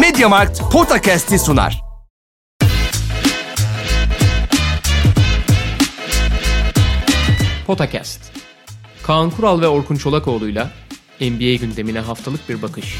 Mediamarkt Podcast'i sunar. Potakast. Kaan Kural ve Orkun Çolakoğlu'yla NBA gündemine haftalık bir bakış.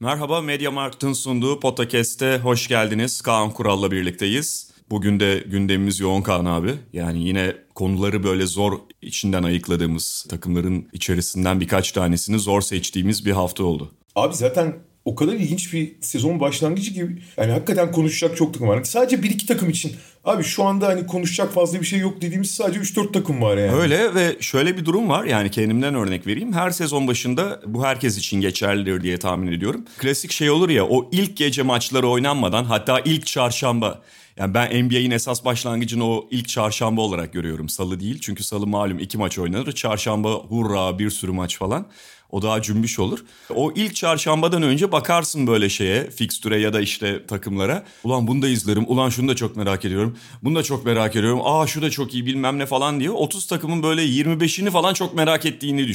Merhaba Mediamarkt'ın sunduğu podcast'te hoş geldiniz. Kaan Kural'la birlikteyiz. Bugün de gündemimiz yoğun Kaan abi. Yani yine konuları böyle zor içinden ayıkladığımız takımların içerisinden birkaç tanesini zor seçtiğimiz bir hafta oldu. Abi zaten o kadar ilginç bir sezon başlangıcı gibi yani hakikaten konuşacak çok takım var. Sadece bir iki takım için abi şu anda hani konuşacak fazla bir şey yok dediğimiz sadece 3-4 takım var yani. Öyle ve şöyle bir durum var yani kendimden örnek vereyim. Her sezon başında bu herkes için geçerlidir diye tahmin ediyorum. Klasik şey olur ya o ilk gece maçları oynanmadan hatta ilk çarşamba yani ben NBA'in esas başlangıcını o ilk çarşamba olarak görüyorum. Salı değil çünkü salı malum iki maç oynanır. Çarşamba hurra bir sürü maç falan. O daha cümbüş olur. O ilk çarşambadan önce bakarsın böyle şeye, fikstüre ya da işte takımlara. Ulan bunu da izlerim, ulan şunu da çok merak ediyorum. Bunu da çok merak ediyorum. Aa şu da çok iyi bilmem ne falan diye. 30 takımın böyle 25'ini falan çok merak ettiğini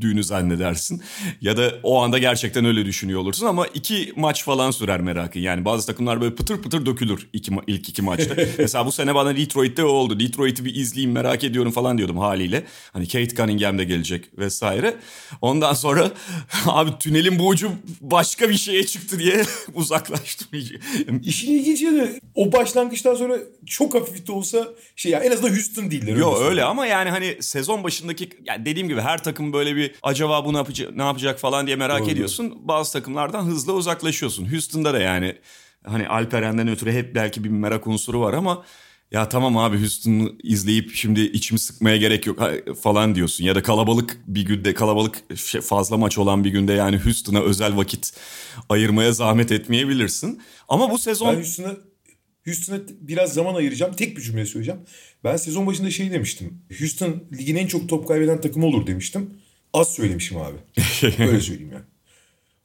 düşündüğünü zannedersin. Ya da o anda gerçekten öyle düşünüyor olursun ama iki maç falan sürer merakın. Yani bazı takımlar böyle pıtır pıtır dökülür iki, ilk iki maçta. Mesela bu sene bana Detroit'te o oldu. Detroit'i bir izleyeyim merak ediyorum falan diyordum haliyle. Hani Kate Cunningham da gelecek vesaire. Ondan sonra abi tünelin bu ucu başka bir şeye çıktı diye uzaklaştım. İşin ilginç yanı o başlangıçtan sonra çok hafif de olsa şey ya en azından Houston değiller. Yok öyle, öyle ama yani hani sezon başındaki yani dediğim gibi her takım böyle bir acaba bu ne yapacak, ne yapacak falan diye merak Doğru. ediyorsun. Bazı takımlardan hızlı uzaklaşıyorsun. Houston'da da yani hani Alperen'den ötürü hep belki bir merak unsuru var ama ya tamam abi Houston'u izleyip şimdi içimi sıkmaya gerek yok falan diyorsun. Ya da kalabalık bir günde kalabalık şey, fazla maç olan bir günde yani Houston'a özel vakit ayırmaya zahmet etmeyebilirsin. Ama bu sezon... Ben Houston'a Houston'a biraz zaman ayıracağım. Tek bir cümle söyleyeceğim. Ben sezon başında şey demiştim. Houston ligin en çok top kaybeden takımı olur demiştim. Az söylemişim abi. Öyle söyleyeyim yani.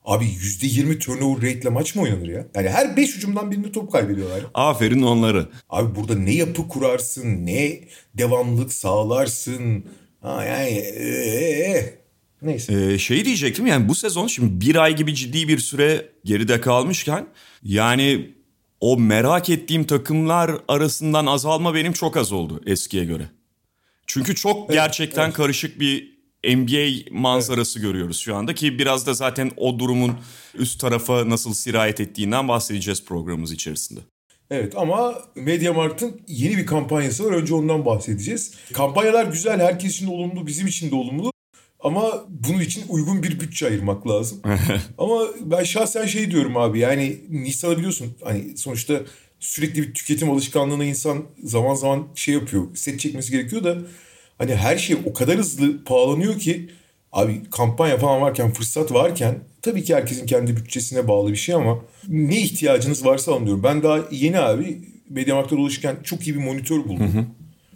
Abi %20 turnover rate maç mı oynanır ya? Yani her 5 hücumdan birinde top kaybediyorlar. Aferin onları. Abi burada ne yapı kurarsın, ne devamlık sağlarsın. Ha yani ee, neyse. Ee, şey diyecektim yani bu sezon şimdi bir ay gibi ciddi bir süre geride kalmışken yani o merak ettiğim takımlar arasından azalma benim çok az oldu eskiye göre. Çünkü çok evet, gerçekten evet. karışık bir NBA manzarası evet. görüyoruz şu anda ki biraz da zaten o durumun üst tarafa nasıl sirayet ettiğinden bahsedeceğiz programımız içerisinde. Evet ama Mediamarkt'ın yeni bir kampanyası var. Önce ondan bahsedeceğiz. Kampanyalar güzel, herkes için olumlu, bizim için de olumlu. Ama bunun için uygun bir bütçe ayırmak lazım. ama ben şahsen şey diyorum abi yani Nisan'ı biliyorsun hani sonuçta sürekli bir tüketim alışkanlığına insan zaman zaman şey yapıyor. Set çekmesi gerekiyor da Hani her şey o kadar hızlı pahalanıyor ki abi kampanya falan varken fırsat varken tabii ki herkesin kendi bütçesine bağlı bir şey ama ne ihtiyacınız varsa alın Ben daha yeni abi Mediamarkt'ta dolaşırken çok iyi bir monitör buldum. Hı hı.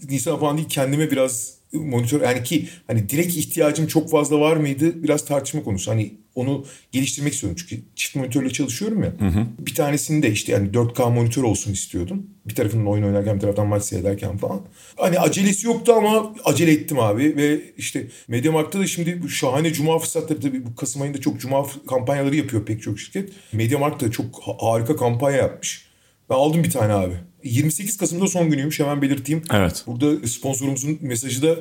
Nisan falan değil kendime biraz monitör yani ki hani direkt ihtiyacım çok fazla var mıydı biraz tartışma konusu. Hani onu geliştirmek istiyorum çünkü çift monitörle çalışıyorum ya. Hı hı. Bir tanesini de işte yani 4K monitör olsun istiyordum. Bir tarafından oyun oynarken bir taraftan maç seyrederken falan. Hani acelesi yoktu ama acele ettim abi ve işte Mediamarkt'ta da şimdi şahane cuma fırsatları tabii bu Kasım ayında çok cuma kampanyaları yapıyor pek çok şirket. Mediamarkt da çok harika kampanya yapmış. Ben aldım bir tane abi. 28 Kasım'da son günüymüş hemen belirteyim. Evet. Burada sponsorumuzun mesajı da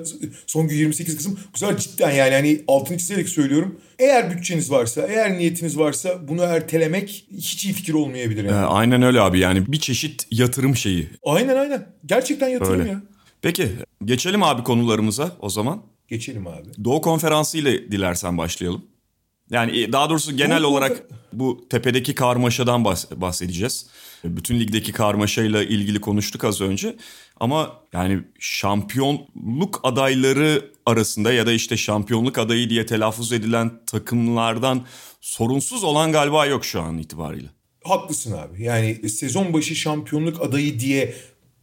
son gün 28 Kasım. Bu sefer cidden yani hani altını çizerek söylüyorum. Eğer bütçeniz varsa, eğer niyetiniz varsa bunu ertelemek hiç iyi fikir olmayabilir yani. Ee, aynen öyle abi yani bir çeşit yatırım şeyi. Aynen aynen. Gerçekten yatırım öyle. ya. Peki geçelim abi konularımıza o zaman. Geçelim abi. Doğu Konferansı ile dilersen başlayalım. Yani e, daha doğrusu genel Doğu olarak bu tepedeki karmaşadan bahsedeceğiz. Bütün ligdeki karmaşayla ilgili konuştuk az önce. Ama yani şampiyonluk adayları arasında ya da işte şampiyonluk adayı diye telaffuz edilen takımlardan sorunsuz olan galiba yok şu an itibariyle. Haklısın abi. Yani sezon başı şampiyonluk adayı diye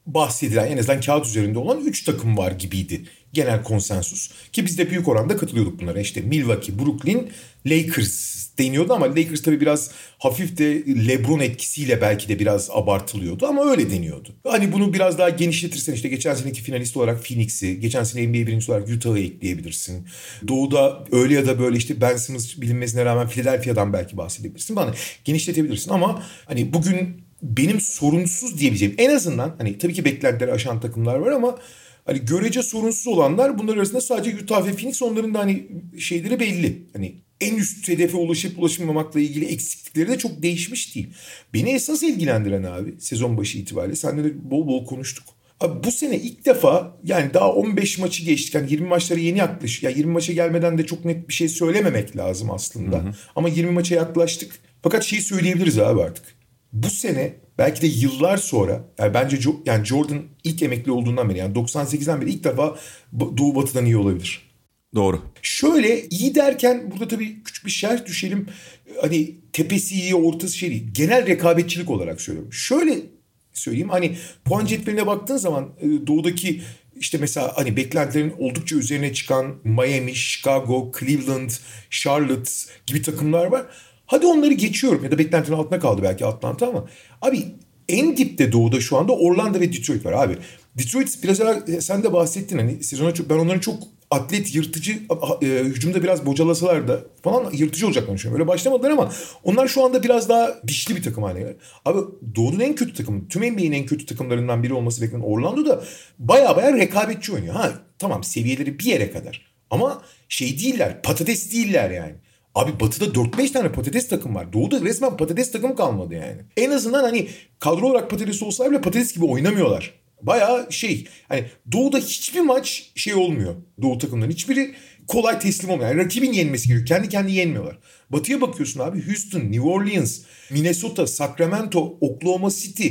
bahsedilen en azından kağıt üzerinde olan 3 takım var gibiydi. Genel konsensus. Ki biz de büyük oranda katılıyorduk bunlara. İşte Milwaukee, Brooklyn, Lakers deniyordu ama Lakers tabii biraz hafif de LeBron etkisiyle belki de biraz abartılıyordu ama öyle deniyordu. Hani bunu biraz daha genişletirsen işte geçen seneki finalist olarak Phoenix'i, geçen sene NBA birincisi olarak Utah'ı ekleyebilirsin. Doğu'da öyle ya da böyle işte Ben Simmons bilinmesine rağmen Philadelphia'dan belki bahsedebilirsin. Bana genişletebilirsin ama hani bugün benim sorunsuz diyebileceğim en azından hani tabii ki beklentileri aşan takımlar var ama hani görece sorunsuz olanlar bunlar arasında sadece Utah ve Phoenix onların da hani şeyleri belli. Hani en üst hedefe ulaşıp ulaşamamakla ilgili eksiklikleri de çok değişmiş değil. Beni esas ilgilendiren abi sezon başı itibariyle seninle de bol bol konuştuk. Abi bu sene ilk defa yani daha 15 maçı geçtik. Yani 20 maçlara yeni yaklaş. Ya yani 20 maça gelmeden de çok net bir şey söylememek lazım aslında. Hı hı. Ama 20 maça yaklaştık. Fakat şeyi söyleyebiliriz abi artık. Bu sene belki de yıllar sonra yani bence yani Jordan ilk emekli olduğundan beri yani 98'den beri ilk defa Doğu Batı'dan iyi olabilir. Doğru. Şöyle iyi derken burada tabii küçük bir şerh düşelim. Hani tepesi iyi, ortası şey değil. Genel rekabetçilik olarak söylüyorum. Şöyle söyleyeyim hani puan cetveline baktığın zaman e, doğudaki işte mesela hani beklentilerin oldukça üzerine çıkan Miami, Chicago, Cleveland, Charlotte gibi takımlar var. Hadi onları geçiyorum ya da beklentinin altına kaldı belki Atlanta ama abi en dipte doğuda şu anda Orlando ve Detroit var abi. Detroit biraz evvel sen de bahsettin hani sezona çok ben onların çok atlet yırtıcı e, hücumda biraz bocalasalar da falan yırtıcı olacaklarını düşünüyorum. Öyle başlamadılar ama onlar şu anda biraz daha dişli bir takım haline geldi. Abi Doğu'nun en kötü takımı, tüm NBA'nin en kötü takımlarından biri olması beklenen Orlando da baya baya rekabetçi oynuyor. Ha tamam seviyeleri bir yere kadar. Ama şey değiller, patates değiller yani. Abi batıda 4-5 tane patates takım var. Doğuda resmen patates takım kalmadı yani. En azından hani kadro olarak patates olsalar bile patates gibi oynamıyorlar. Baya şey hani doğuda hiçbir maç şey olmuyor. Doğu takımların hiçbiri kolay teslim olmuyor. Yani rakibin yenmesi gerekiyor. Kendi kendi yenmiyorlar. Batıya bakıyorsun abi Houston, New Orleans, Minnesota, Sacramento, Oklahoma City.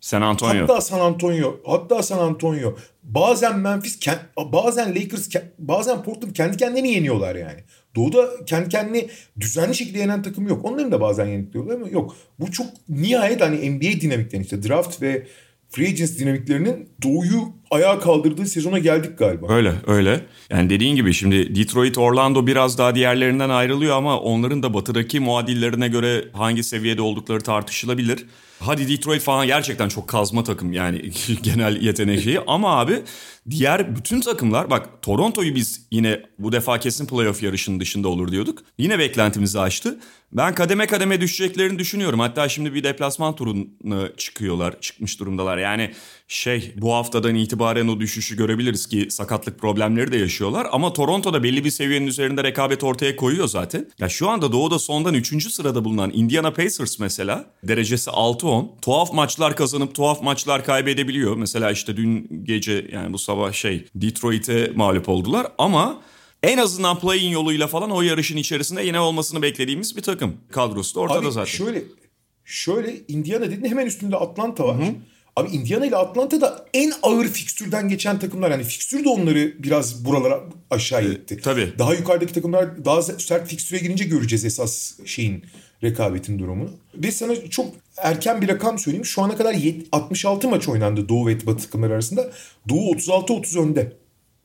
San Antonio. Hatta San Antonio. Hatta San Antonio. Bazen Memphis, bazen Lakers, bazen Portland kendi kendini yeniyorlar yani. Doğuda kendi kendini düzenli şekilde yenen takım yok. Onların da bazen yenikliyorlar ama yok. Bu çok nihayet hani NBA dinamikten işte draft ve free agents dinamiklerinin doğuyu ayağa kaldırdığı sezona geldik galiba. Öyle öyle. Yani dediğin gibi şimdi Detroit, Orlando biraz daha diğerlerinden ayrılıyor ama onların da batıdaki muadillerine göre hangi seviyede oldukları tartışılabilir. Hadi Detroit falan gerçekten çok kazma takım yani genel yetenek şeyi ama abi diğer bütün takımlar bak Toronto'yu biz yine bu defa kesin playoff yarışının dışında olur diyorduk. Yine beklentimizi aştı. Ben kademe kademe düşeceklerini düşünüyorum. Hatta şimdi bir deplasman turuna çıkıyorlar, çıkmış durumdalar. Yani şey bu haftadan itibaren o düşüşü görebiliriz ki sakatlık problemleri de yaşıyorlar. Ama Toronto da belli bir seviyenin üzerinde rekabet ortaya koyuyor zaten. Ya şu anda doğuda sondan 3. sırada bulunan Indiana Pacers mesela derecesi 6-10. Tuhaf maçlar kazanıp tuhaf maçlar kaybedebiliyor. Mesela işte dün gece yani bu sabah şey Detroit'e mağlup oldular ama en azından play-in yoluyla falan o yarışın içerisinde yine olmasını beklediğimiz bir takım. Kadrosu da ortada Abi zaten. Şöyle şöyle Indiana dedin hemen üstünde Atlanta var. Hı-hı. Abi Indiana ile Atlanta da en ağır fikstürden geçen takımlar. Yani fikstür de onları biraz buralara aşağı itti. E, tabii. Daha yukarıdaki takımlar daha sert fikstüre girince göreceğiz esas şeyin rekabetin durumunu. Bir sana çok erken bir rakam söyleyeyim. Şu ana kadar 66 maç oynandı Doğu ve Batı takımları arasında. Doğu 36-30 önde.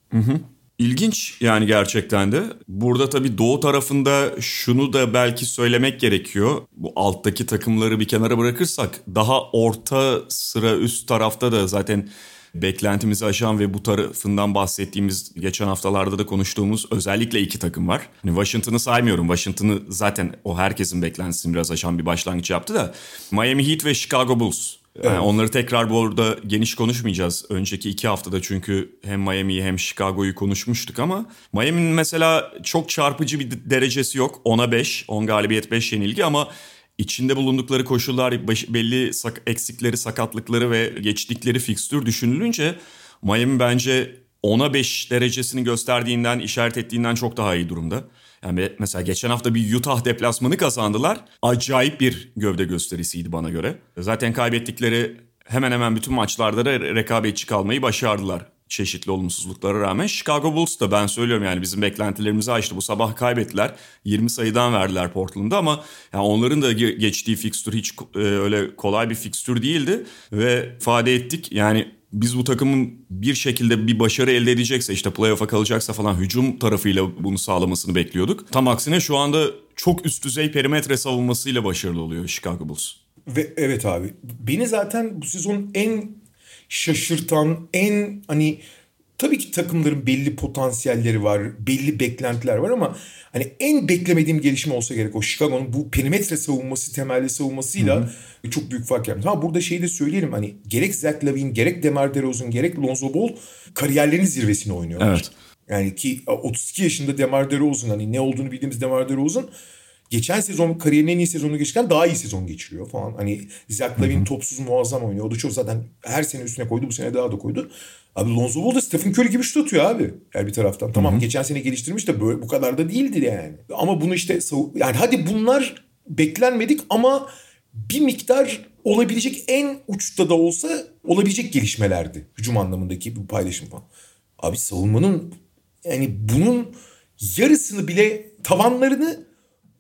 Hı hı. İlginç yani gerçekten de. Burada tabii doğu tarafında şunu da belki söylemek gerekiyor. Bu alttaki takımları bir kenara bırakırsak daha orta sıra üst tarafta da zaten beklentimizi aşan ve bu tarafından bahsettiğimiz geçen haftalarda da konuştuğumuz özellikle iki takım var. Hani Washington'ı saymıyorum. Washington'ı zaten o herkesin beklentisini biraz aşan bir başlangıç yaptı da Miami Heat ve Chicago Bulls Evet. Yani onları tekrar bu arada geniş konuşmayacağız. Önceki iki haftada çünkü hem Miami'yi hem Chicago'yu konuşmuştuk ama Miami'nin mesela çok çarpıcı bir derecesi yok. 10'a 5, 10 galibiyet 5 yenilgi ama içinde bulundukları koşullar belli sak eksikleri, sakatlıkları ve geçtikleri fikstür düşünülünce Miami bence 10'a 5 derecesini gösterdiğinden, işaret ettiğinden çok daha iyi durumda. Yani mesela geçen hafta bir Utah deplasmanı kazandılar. Acayip bir gövde gösterisiydi bana göre. Zaten kaybettikleri hemen hemen bütün maçlarda da rekabetçi kalmayı başardılar çeşitli olumsuzluklara rağmen. Chicago Bulls da ben söylüyorum yani bizim beklentilerimizi aştı. Bu sabah kaybettiler. 20 sayıdan verdiler Portland'da ama yani onların da geçtiği fikstür hiç e, öyle kolay bir fikstür değildi. Ve ifade ettik yani biz bu takımın bir şekilde bir başarı elde edecekse işte playoff'a kalacaksa falan hücum tarafıyla bunu sağlamasını bekliyorduk. Tam aksine şu anda çok üst düzey perimetre savunmasıyla başarılı oluyor Chicago Bulls. Ve evet abi beni zaten bu sezon en şaşırtan en hani tabii ki takımların belli potansiyelleri var, belli beklentiler var ama hani en beklemediğim gelişme olsa gerek o Chicago'nun bu perimetre savunması, temelli savunmasıyla Hı-hı. çok büyük fark yaptı. Ha burada şeyi de söyleyelim hani gerek Zach Lavine, gerek DeMar DeRozan, gerek Lonzo Ball kariyerlerinin zirvesini oynuyorlar. Evet. Yani ki 32 yaşında DeMar DeRozan hani ne olduğunu bildiğimiz DeMar DeRozan geçen sezon kariyerinin en iyi sezonunu geçirken daha iyi sezon geçiriyor falan. Hani Zach Lavin topsuz muazzam oynuyor. O da çok zaten her sene üstüne koydu. Bu sene daha da koydu. Abi Lonzo Ball da Stephen Curry gibi şut atıyor abi. Yani bir taraftan. Tamam Hı-hı. geçen sene geliştirmiş de böyle bu kadar da değildi yani. Ama bunu işte yani hadi bunlar beklenmedik ama bir miktar olabilecek en uçta da olsa olabilecek gelişmelerdi. Hücum anlamındaki bu paylaşım falan. Abi savunmanın yani bunun yarısını bile tavanlarını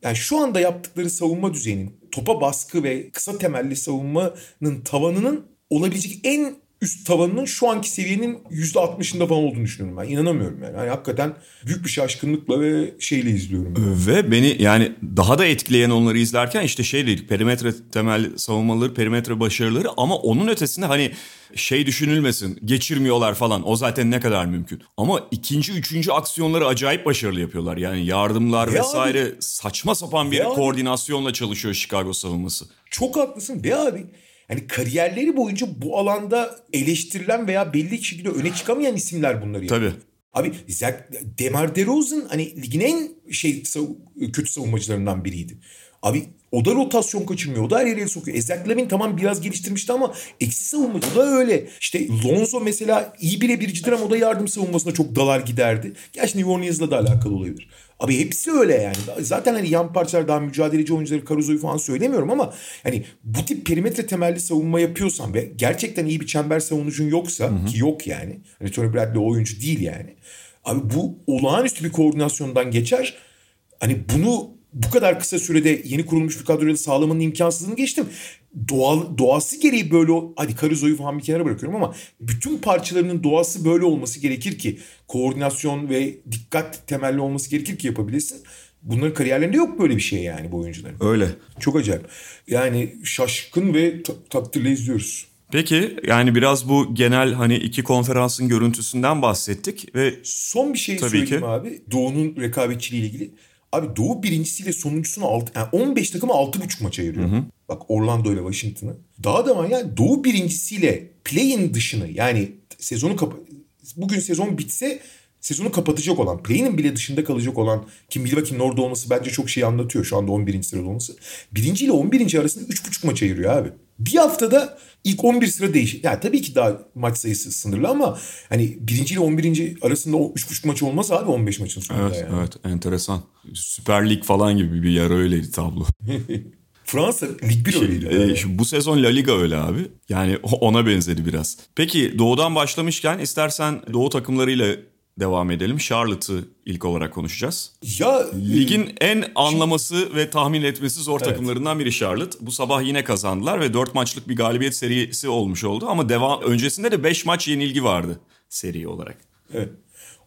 yani şu anda yaptıkları savunma düzeyinin topa baskı ve kısa temelli savunmanın tavanının olabilecek en üst tavanının şu anki seviyenin %60'ında falan olduğunu düşünüyorum ben. İnanamıyorum yani. yani hakikaten büyük bir şaşkınlıkla ve şeyle izliyorum. Ben. Ve beni yani daha da etkileyen onları izlerken işte şey dedik perimetre temel savunmaları, perimetre başarıları ama onun ötesinde hani şey düşünülmesin geçirmiyorlar falan o zaten ne kadar mümkün. Ama ikinci üçüncü aksiyonları acayip başarılı yapıyorlar. Yani yardımlar ve vesaire abi, saçma sapan bir koordinasyonla abi, çalışıyor Chicago savunması. Çok haklısın ve abi yani kariyerleri boyunca bu alanda eleştirilen veya belli şekilde öne çıkamayan isimler bunları yapıyor. Tabii. Abi Zach Demar DeRozan hani ligin en şey kötü savunmacılarından biriydi. Abi o da rotasyon kaçırmıyor. O da her yere sokuyor. Ezek Lavin tamam biraz geliştirmişti ama eksi savunmacı. O da öyle. İşte Lonzo mesela iyi birebircidir ama o da yardım savunmasına çok dalar giderdi. Gerçi New Orleans'la da alakalı olabilir. Abi hepsi öyle yani. Zaten hani yan parçalar daha mücadeleci oyuncuları Caruso'yu falan söylemiyorum ama hani bu tip perimetre temelli savunma yapıyorsan ve gerçekten iyi bir çember savunucun yoksa hı hı. ki yok yani. Hani Tony Bradley o oyuncu değil yani. Abi bu olağanüstü bir koordinasyondan geçer. Hani bunu bu kadar kısa sürede yeni kurulmuş bir kadroyla sağlamanın imkansızlığını geçtim. Doğal, doğası gereği böyle hadi Caruso'yu falan bir kenara bırakıyorum ama bütün parçalarının doğası böyle olması gerekir ki koordinasyon ve dikkat temelli olması gerekir ki yapabilesin. Bunların kariyerlerinde yok böyle bir şey yani bu oyuncuların. Öyle. Çok acayip. Yani şaşkın ve ta- takdirle izliyoruz. Peki yani biraz bu genel hani iki konferansın görüntüsünden bahsettik ve son bir şey Tabii söyleyeyim ki. abi. Doğu'nun rekabetçiliği ile ilgili. Abi Doğu birincisiyle sonuncusunu alt, yani 15 takımı 6,5 maç ayırıyor. Hı hı. Bak Orlando ile Washington'ı. Daha da var yani Doğu birincisiyle play-in dışını yani sezonu kapa bugün sezon bitse sezonu kapatacak olan, play'inin bile dışında kalacak olan ki Milwaukee'nin orada olması bence çok şey anlatıyor şu anda 11. sırada olması. Birinci ile 11. arasında 3,5 maç ayırıyor abi. Bir haftada ilk 11 sıra değişik. Yani tabii ki daha maç sayısı sınırlı ama hani birinci ile 11. arasında o 3,5 maç olmaz abi 15 maçın sonunda evet, yani. Evet enteresan. Süper Lig falan gibi bir yer öyleydi tablo. Fransa Lig 1 şey, öyleydi. E, bu sezon La Liga öyle abi. Yani ona benzedi biraz. Peki Doğu'dan başlamışken istersen Doğu takımlarıyla devam edelim. Charlotte'ı ilk olarak konuşacağız. Ya ligin en anlaması ve tahmin etmesi zor evet. takımlarından biri Charlotte. Bu sabah yine kazandılar ve 4 maçlık bir galibiyet serisi olmuş oldu ama devam öncesinde de 5 maç yenilgi vardı seri olarak. Evet.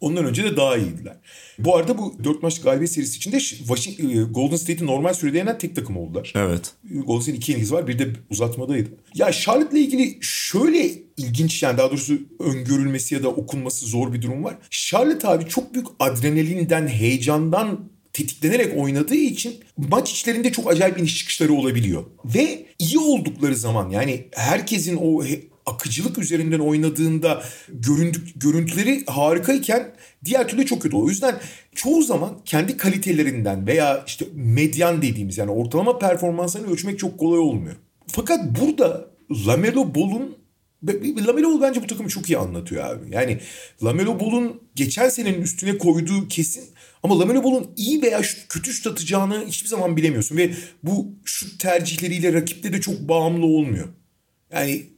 Ondan önce de daha iyiydiler. Bu arada bu 4 maç galibiyet serisi içinde e, Golden State'i normal sürede yenen tek takım oldular. Evet. Golden State'in iki yenilgisi var. Bir de uzatmadaydı. Ya Charlotte'la ilgili şöyle ilginç yani daha doğrusu öngörülmesi ya da okunması zor bir durum var. Charlotte abi çok büyük adrenalinden, heyecandan tetiklenerek oynadığı için maç içlerinde çok acayip iniş çıkışları olabiliyor. Ve iyi oldukları zaman yani herkesin o akıcılık üzerinden oynadığında göründük, görüntüleri harikayken diğer türlü çok kötü. O yüzden çoğu zaman kendi kalitelerinden veya işte medyan dediğimiz yani ortalama performanslarını ölçmek çok kolay olmuyor. Fakat burada Lamelo Ball'un Lamelo Ball bence bu takımı çok iyi anlatıyor abi. Yani Lamelo Ball'un geçen senenin üstüne koyduğu kesin ama Lamelo Ball'un iyi veya kötü şut atacağını hiçbir zaman bilemiyorsun ve bu şut tercihleriyle rakipte de çok bağımlı olmuyor. Yani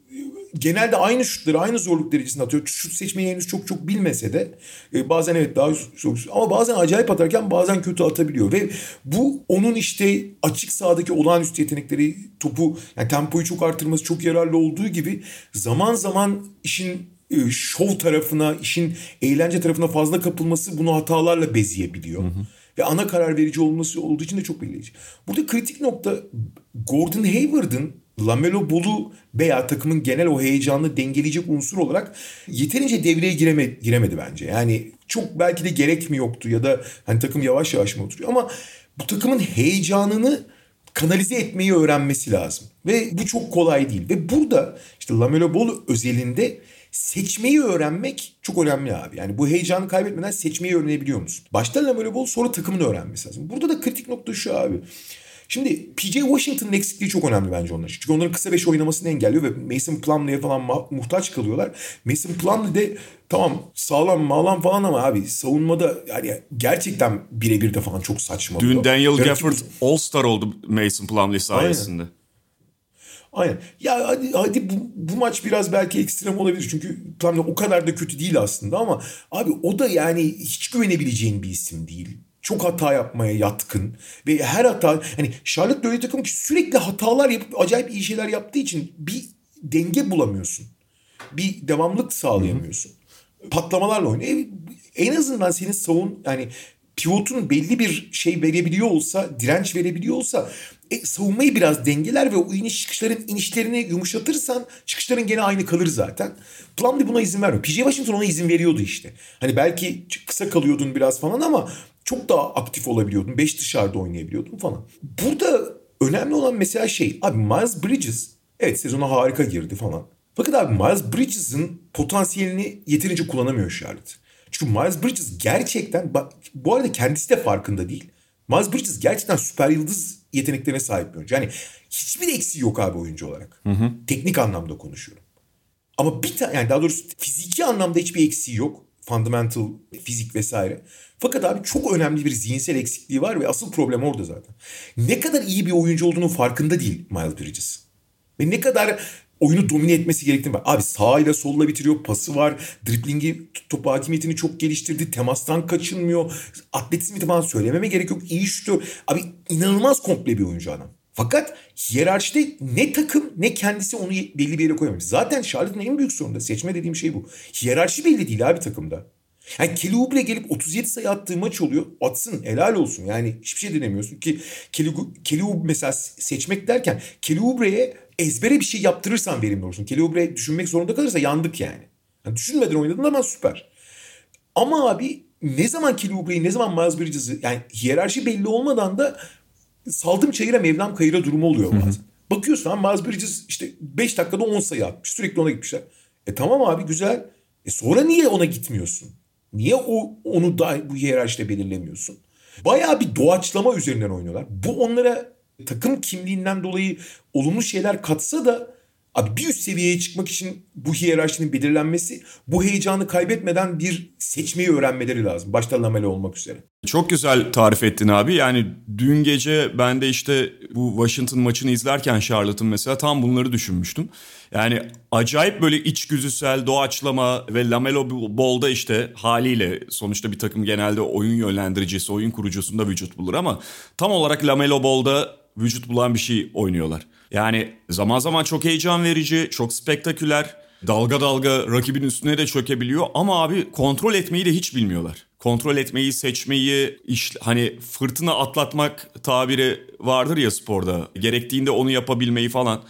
genelde aynı şutları aynı zorluk derecesinde atıyor. Şut seçmeyi henüz çok çok bilmese de e, bazen evet daha çok ama bazen acayip atarken bazen kötü atabiliyor ve bu onun işte açık sahadaki olağanüstü yetenekleri topu yani tempoyu çok artırması çok yararlı olduğu gibi zaman zaman işin e, şov tarafına, işin eğlence tarafına fazla kapılması bunu hatalarla bezeyebiliyor. Hı hı. Ve ana karar verici olması olduğu için de çok belirleyici. Burada kritik nokta Gordon Hayward'ın Lamelo Ball'u veya takımın genel o heyecanını dengeleyecek unsur olarak yeterince devreye gireme, giremedi bence. Yani çok belki de gerek mi yoktu ya da hani takım yavaş yavaş mı oturuyor ama bu takımın heyecanını kanalize etmeyi öğrenmesi lazım. Ve bu çok kolay değil. Ve burada işte Lamelo Ball özelinde seçmeyi öğrenmek çok önemli abi. Yani bu heyecanı kaybetmeden seçmeyi öğrenebiliyor musun? Başta Lamelo Ball sonra takımını öğrenmesi lazım. Burada da kritik nokta şu abi. Şimdi PJ Washington'ın eksikliği çok önemli bence onlar Çünkü onların kısa beş oynamasını engelliyor ve Mason Plumlee'ye falan muhtaç kalıyorlar. Mason Plumlee de tamam sağlam mağlam falan ama abi savunmada yani gerçekten birebir de falan çok saçma. Dün Daniel Gafford All-Star oldu Mason Plumlee sayesinde. Aynen. Aynen. Ya hadi, hadi bu, bu maç biraz belki ekstrem olabilir. Çünkü Plumlee o kadar da kötü değil aslında ama abi o da yani hiç güvenebileceğin bir isim değil çok hata yapmaya yatkın ve her hata hani Charlotte öyle takım ki sürekli hatalar yapıp acayip iyi şeyler yaptığı için bir denge bulamıyorsun. Bir devamlık sağlayamıyorsun. Hı-hı. Patlamalarla oynuyor. E, en azından senin savun yani pivotun belli bir şey verebiliyor olsa, direnç verebiliyor olsa e, savunmayı biraz dengeler ve o iniş çıkışların inişlerini yumuşatırsan çıkışların gene aynı kalır zaten. Plumlee buna izin vermiyor. PJ Washington ona izin veriyordu işte. Hani belki kısa kalıyordun biraz falan ama çok daha aktif olabiliyordun. Beş dışarıda oynayabiliyordun falan. Burada önemli olan mesela şey abi Miles Bridges evet sezona harika girdi falan. Fakat abi Miles Bridges'ın potansiyelini yeterince kullanamıyor Charlotte. Çünkü Miles Bridges gerçekten bu arada kendisi de farkında değil. Miles Bridges gerçekten süper yıldız yeteneklerine sahip bir oyuncu. Yani hiçbir eksiği yok abi oyuncu olarak. Hı hı. Teknik anlamda konuşuyorum. Ama bir tane yani daha doğrusu fiziki anlamda hiçbir eksiği yok. Fundamental, fizik vesaire. Fakat abi çok önemli bir zihinsel eksikliği var ve asıl problem orada zaten. Ne kadar iyi bir oyuncu olduğunun farkında değil Miles Bridges. Ve ne kadar oyunu domine etmesi gerektiğini var. Abi sağıyla solla bitiriyor, pası var, driblingi, top hakimiyetini çok geliştirdi, temastan kaçınmıyor, atletizmi falan söylememe gerek yok, iyi şutör. Abi inanılmaz komple bir oyuncu adam. Fakat hiyerarşide ne takım ne kendisi onu belli bir yere koyamamış. Zaten Charlotte'ın en büyük sorunu da seçme dediğim şey bu. Hiyerarşi belli değil abi takımda. Yani Kelly Oubre gelip 37 sayı attığı maç oluyor. Atsın helal olsun. Yani hiçbir şey denemiyorsun ki Kelly, Kelly Oubre mesela seçmek derken Kelly Oubre'ye ezbere bir şey yaptırırsan verimli olursun. Kelly Oubre düşünmek zorunda kalırsa yandık yani. yani düşünmeden oynadın ama süper. Ama abi ne zaman Kelly Oubre'yi ne zaman Miles Bridges'ı yani hiyerarşi belli olmadan da saldım çayıra mevlam kayıra durumu oluyor bazen. Bakıyorsun abi Miles Bridges işte 5 dakikada 10 sayı atmış. Sürekli ona gitmişler. E tamam abi güzel. E sonra niye ona gitmiyorsun? Niye o onu da bu hiyerarşide belirlemiyorsun? Bayağı bir doğaçlama üzerinden oynuyorlar. Bu onlara takım kimliğinden dolayı olumlu şeyler katsa da Abi bir üst seviyeye çıkmak için bu hiyerarşinin belirlenmesi, bu heyecanı kaybetmeden bir seçmeyi öğrenmeleri lazım. Başta Lamelo olmak üzere. Çok güzel tarif ettin abi. Yani dün gece ben de işte bu Washington maçını izlerken Charlotte'ın mesela tam bunları düşünmüştüm. Yani acayip böyle içgüdüsel doğaçlama ve Lamelo Ball'da işte haliyle sonuçta bir takım genelde oyun yönlendiricisi, oyun kurucusunda vücut bulur ama tam olarak Lamelo Ball'da vücut bulan bir şey oynuyorlar. Yani zaman zaman çok heyecan verici, çok spektaküler, dalga dalga rakibin üstüne de çökebiliyor ama abi kontrol etmeyi de hiç bilmiyorlar. Kontrol etmeyi, seçmeyi, iş, hani fırtına atlatmak tabiri vardır ya sporda. Gerektiğinde onu yapabilmeyi falan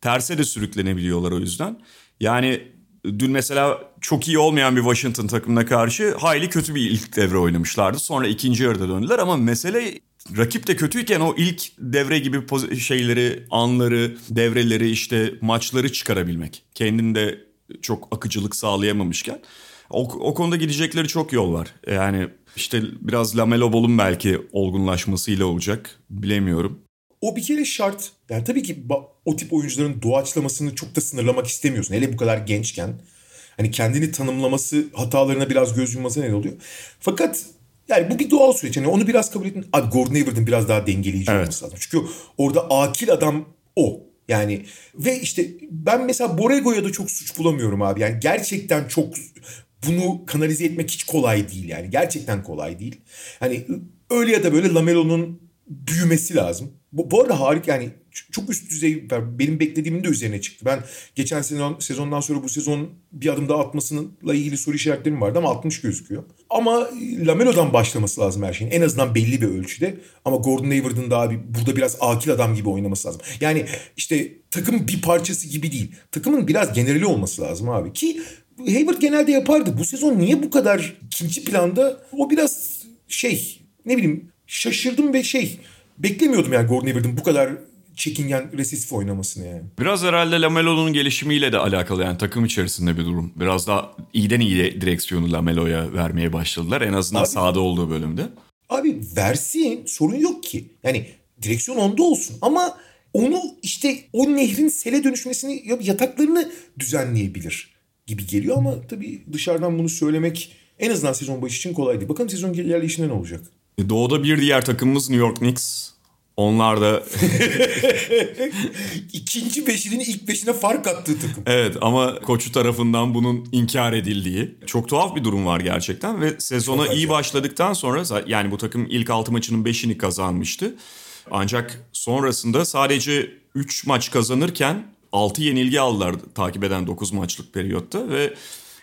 terse de sürüklenebiliyorlar o yüzden. Yani dün mesela çok iyi olmayan bir Washington takımına karşı hayli kötü bir ilk devre oynamışlardı. Sonra ikinci yarıda döndüler ama mesele rakip de kötüyken o ilk devre gibi şeyleri, anları, devreleri işte maçları çıkarabilmek. Kendinde çok akıcılık sağlayamamışken. O, o konuda gidecekleri çok yol var. Yani işte biraz Lamelo Ball'un belki olgunlaşmasıyla olacak. Bilemiyorum. O bir kere şart. Yani tabii ki o tip oyuncuların doğaçlamasını çok da sınırlamak istemiyorsun. Hele bu kadar gençken. Hani kendini tanımlaması hatalarına biraz göz yumması ne oluyor. Fakat yani bu bir doğal süreç. Yani onu biraz kabul edin. Abi Gordon Hayward'ın biraz daha dengeleyici evet. olması lazım. Çünkü orada akil adam o. Yani ve işte ben mesela Borrego'ya da çok suç bulamıyorum abi. Yani gerçekten çok bunu kanalize etmek hiç kolay değil yani. Gerçekten kolay değil. Hani öyle ya da böyle Lamelo'nun büyümesi lazım. Bu, bu arada harika yani çok üst düzey benim beklediğimin de üzerine çıktı. Ben geçen sezon sezondan sonra bu sezon bir adım daha atmasıyla ilgili soru işaretlerim vardı ama 60 gözüküyor. Ama Lamelo'dan başlaması lazım her şeyin. En azından belli bir ölçüde. Ama Gordon Hayward'ın da abi burada biraz akil adam gibi oynaması lazım. Yani işte takım bir parçası gibi değil. Takımın biraz generali olması lazım abi. Ki Hayward genelde yapardı. Bu sezon niye bu kadar ikinci planda? O biraz şey ne bileyim şaşırdım ve şey beklemiyordum yani Gordon Hayward'ın bu kadar çekingen resesif oynamasını yani. Biraz herhalde Lamelo'nun gelişimiyle de alakalı yani takım içerisinde bir durum. Biraz daha iyiden iyi direksiyonu Lamelo'ya vermeye başladılar en azından abi, sahada olduğu bölümde. Abi versin sorun yok ki. Yani direksiyon onda olsun ama onu işte o nehrin sele dönüşmesini yataklarını düzenleyebilir gibi geliyor ama tabii dışarıdan bunu söylemek en azından sezon başı için kolay değil. Bakalım sezon ilerleyişinde ne olacak? E, doğu'da bir diğer takımımız New York Knicks. Onlar da... ikinci beşinin ilk beşine fark attığı takım. Evet ama koçu tarafından bunun inkar edildiği. Çok tuhaf bir durum var gerçekten ve sezona iyi başladıktan sonra yani bu takım ilk altı maçının beşini kazanmıştı. Ancak sonrasında sadece 3 maç kazanırken 6 yenilgi aldılar takip eden 9 maçlık periyotta ve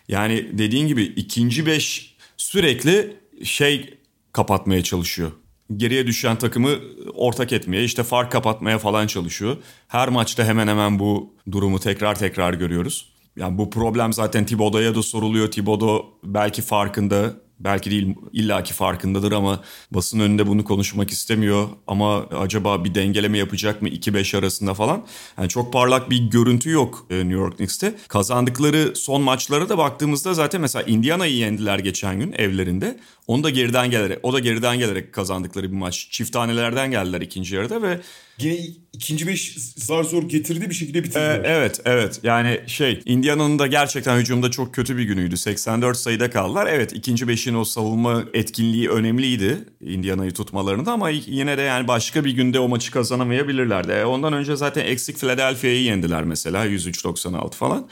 yani dediğin gibi ikinci 5 sürekli şey kapatmaya çalışıyor. Geriye düşen takımı ortak etmeye, işte fark kapatmaya falan çalışıyor. Her maçta hemen hemen bu durumu tekrar tekrar görüyoruz. Yani bu problem zaten Thibodeau'ya da soruluyor. Thibodeau belki farkında belki değil illaki farkındadır ama basın önünde bunu konuşmak istemiyor. Ama acaba bir dengeleme yapacak mı 2-5 arasında falan. Yani çok parlak bir görüntü yok e, New York Knicks'te. Kazandıkları son maçlara da baktığımızda zaten mesela Indiana'yı yendiler geçen gün evlerinde. Onu da geriden gelerek, o da geriden gelerek kazandıkları bir maç. Çift tanelerden geldiler ikinci yarıda ve Yine ikinci beş zar zor getirdi bir şekilde bitirdiler. Ee, evet evet yani şey Indiana'nın da gerçekten hücumda çok kötü bir günüydü. 84 sayıda kaldılar. Evet ikinci beşin o savunma etkinliği önemliydi Indiana'yı tutmalarında ama yine de yani başka bir günde o maçı kazanamayabilirlerdi. E, ondan önce zaten eksik Philadelphia'yı yendiler mesela 103-96 falan.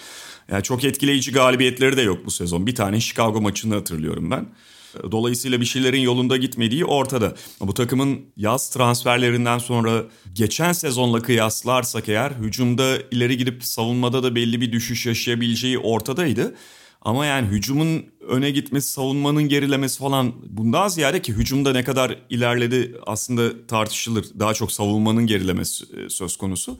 Yani çok etkileyici galibiyetleri de yok bu sezon. Bir tane Chicago maçını hatırlıyorum ben. Dolayısıyla bir şeylerin yolunda gitmediği ortada. Bu takımın yaz transferlerinden sonra geçen sezonla kıyaslarsak eğer hücumda ileri gidip savunmada da belli bir düşüş yaşayabileceği ortadaydı. Ama yani hücumun öne gitmesi, savunmanın gerilemesi falan bundan ziyade ki hücumda ne kadar ilerledi aslında tartışılır. Daha çok savunmanın gerilemesi e, söz konusu.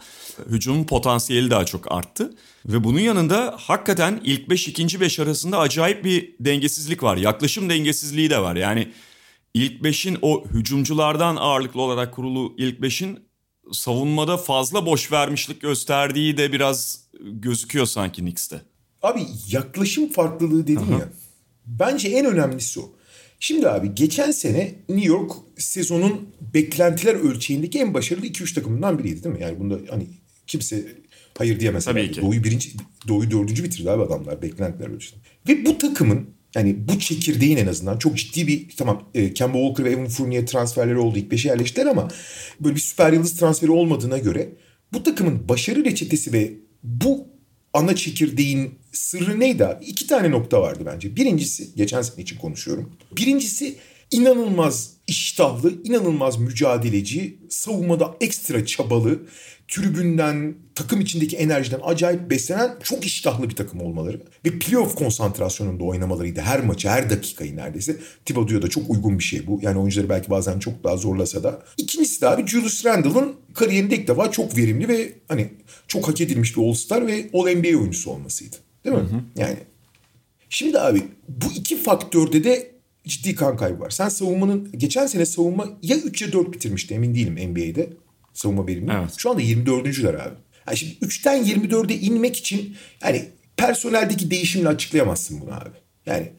Hücumun potansiyeli daha çok arttı. Ve bunun yanında hakikaten ilk 5 ikinci 5 arasında acayip bir dengesizlik var. Yaklaşım dengesizliği de var. Yani ilk 5'in o hücumculardan ağırlıklı olarak kurulu ilk 5'in savunmada fazla boş vermişlik gösterdiği de biraz gözüküyor sanki Knicks'te. Abi yaklaşım farklılığı dedin Aha. ya. Bence en önemlisi o. Şimdi abi geçen sene New York sezonun beklentiler ölçeğindeki en başarılı 2-3 takımından biriydi değil mi? Yani bunda hani kimse hayır diyemez. Tabii ki. Doğu'yu birinci, Doğu'yu dördüncü bitirdi abi adamlar beklentiler ölçeğinde. Ve bu takımın yani bu çekirdeğin en azından çok ciddi bir tamam e, Kemba Walker ve Evan Fournier transferleri oldu. ilk beşe yerleştiler ama böyle bir süper yıldız transferi olmadığına göre bu takımın başarı reçetesi ve bu ana çekirdeğin sırrı neydi abi? İki tane nokta vardı bence. Birincisi, geçen sene için konuşuyorum. Birincisi inanılmaz iştahlı, inanılmaz mücadeleci, savunmada ekstra çabalı, tribünden, takım içindeki enerjiden acayip beslenen çok iştahlı bir takım olmaları. Ve playoff konsantrasyonunda oynamalarıydı her maçı, her dakikayı neredeyse. Thibodeau'ya da çok uygun bir şey bu. Yani oyuncuları belki bazen çok daha zorlasa da. İkincisi de abi Julius Randle'ın kariyerinde ilk defa çok verimli ve hani çok hak edilmiş bir All-Star ve All-NBA oyuncusu olmasıydı. Değil mi? Hı hı. Yani Şimdi abi bu iki faktörde de ciddi kan kaybı var. Sen savunmanın geçen sene savunma ya 3 ya 4 bitirmişti emin değilim NBA'de savunma verimi. Evet. Şu anda 24.'cüler abi. Yani şimdi 3'ten 24'e inmek için yani personeldeki değişimle açıklayamazsın bunu abi. Yani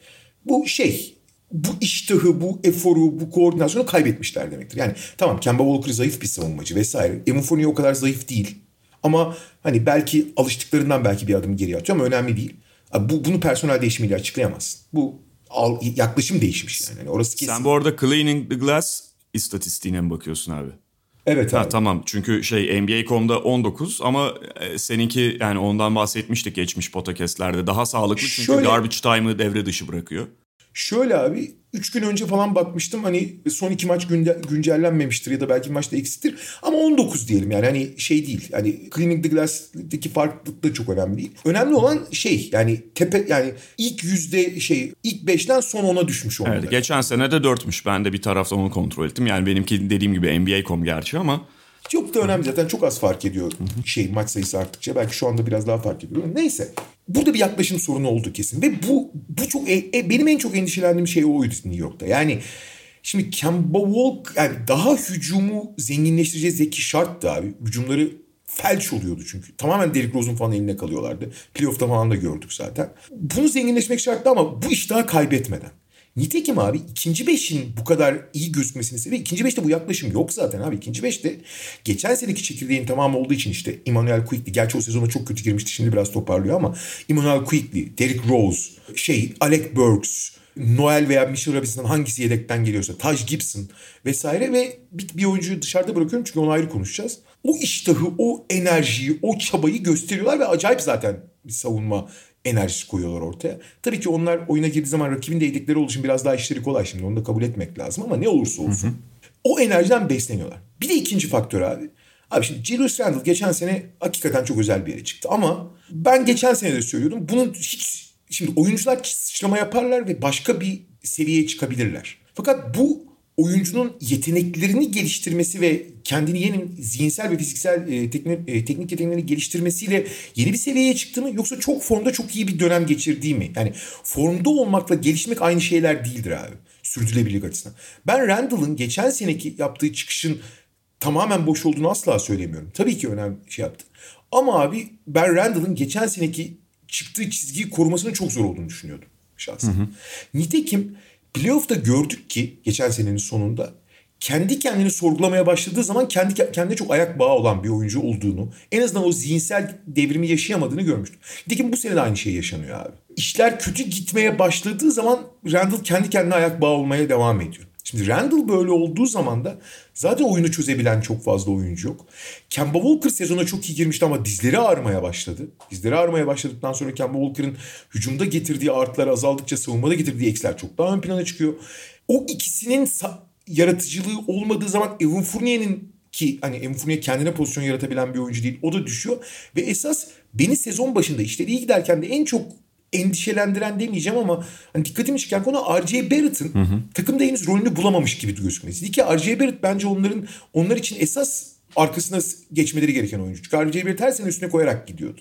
bu şey bu iştahı, bu eforu, bu koordinasyonu kaybetmişler demektir. Yani tamam Kemba Walker zayıf bir savunmacı vesaire. Emufoni o kadar zayıf değil. Ama hani belki alıştıklarından belki bir adım geri atıyor ama önemli değil. Bu, bunu personel değişimiyle açıklayamazsın. Bu al, yaklaşım değişmiş yani. yani orası kesin. Sen bu arada Cleaning the Glass istatistiğine mi bakıyorsun abi? Evet Ha, abi. tamam çünkü şey NBA.com'da 19 ama e, seninki yani ondan bahsetmiştik geçmiş podcastlerde. Daha sağlıklı çünkü Şöyle- garbage time'ı devre dışı bırakıyor. Şöyle abi 3 gün önce falan bakmıştım hani son iki maç günde, güncellenmemiştir ya da belki maçta eksiktir. Ama 19 diyelim yani hani şey değil. Hani Cleaning the Glass'daki farklılık da çok önemli değil. Önemli olan şey yani tepe yani ilk yüzde şey ilk 5'ten son 10'a düşmüş onlar. Evet, geçen sene de 4'müş. Ben de bir taraftan onu kontrol ettim. Yani benimki dediğim gibi NBA.com gerçi ama Çok da önemli zaten çok az fark ediyor şey maç sayısı arttıkça. Belki şu anda biraz daha fark ediyor. Neyse. Burada bir yaklaşım sorunu oldu kesin. Ve bu bu çok e, e, benim en çok endişelendiğim şey oydu New York'ta. Yani şimdi Kemba Walk yani daha hücumu zenginleştireceği zeki şarttı abi. Hücumları felç oluyordu çünkü. Tamamen Derrick Rose'un falan eline kalıyorlardı. Playoff'ta falan da gördük zaten. Bunu zenginleşmek şarttı ama bu iş daha kaybetmeden. Nitekim abi ikinci beşin bu kadar iyi gözükmesini sebebi ikinci beşte bu yaklaşım yok zaten abi. İkinci beşte geçen seneki çekirdeğin tamamı olduğu için işte Emmanuel Quickly gerçi o sezona çok kötü girmişti şimdi biraz toparlıyor ama Emmanuel Quickly, Derrick Rose, şey Alec Burks, Noel veya Mitchell Robinson'dan hangisi yedekten geliyorsa Taj Gibson vesaire ve bir, bir oyuncuyu dışarıda bırakıyorum çünkü onu ayrı konuşacağız. O iştahı, o enerjiyi, o çabayı gösteriyorlar ve acayip zaten bir savunma enerjisi koyuyorlar ortaya. Tabii ki onlar oyuna girdiği zaman rakibin de yedekleri olduğu için biraz daha işleri kolay şimdi. Onu da kabul etmek lazım ama ne olursa olsun. O enerjiden besleniyorlar. Bir de ikinci faktör abi. Abi şimdi Julius Randle geçen sene hakikaten çok özel bir yere çıktı. Ama ben geçen sene de söylüyordum. Bunun hiç... Şimdi oyuncular sıçrama yaparlar ve başka bir seviyeye çıkabilirler. Fakat bu oyuncunun yeteneklerini geliştirmesi ve kendini yeni zihinsel ve fiziksel e, teknik, e, teknik yeteneklerini geliştirmesiyle yeni bir seviyeye çıktı mı yoksa çok formda çok iyi bir dönem geçirdiği mi? Yani formda olmakla gelişmek aynı şeyler değildir abi. Sürdürülebilirlik açısından. Ben Randall'ın geçen seneki yaptığı çıkışın tamamen boş olduğunu asla söylemiyorum. Tabii ki önemli şey yaptı. Ama abi ben Randall'ın geçen seneki çıktığı çizgiyi korumasının çok zor olduğunu düşünüyordum şahsen. Nitekim playoff'ta gördük ki geçen senenin sonunda kendi kendini sorgulamaya başladığı zaman kendi kendine çok ayak bağı olan bir oyuncu olduğunu, en azından o zihinsel devrimi yaşayamadığını görmüştüm. Nitekim bu sene de aynı şey yaşanıyor abi. İşler kötü gitmeye başladığı zaman Randall kendi kendine ayak bağı olmaya devam ediyor. Şimdi Randall böyle olduğu zaman da zaten oyunu çözebilen çok fazla oyuncu yok. Kemba Walker sezona çok iyi girmişti ama dizleri ağrımaya başladı. Dizleri ağrımaya başladıktan sonra Kemba Walker'ın hücumda getirdiği artılar azaldıkça savunmada getirdiği eksiler çok daha ön plana çıkıyor. O ikisinin yaratıcılığı olmadığı zaman Evan Fournier'in ki hani Evan Fournier kendine pozisyon yaratabilen bir oyuncu değil. O da düşüyor. Ve esas beni sezon başında işleri iyi giderken de en çok endişelendiren demeyeceğim ama hani dikkatimi çeken konu R.J. Barrett'ın takımda henüz rolünü bulamamış gibi gözükmesi. Ki R.J. Barrett bence onların onlar için esas arkasına geçmeleri gereken oyuncu. Çünkü R.J. Barrett her sene üstüne koyarak gidiyordu.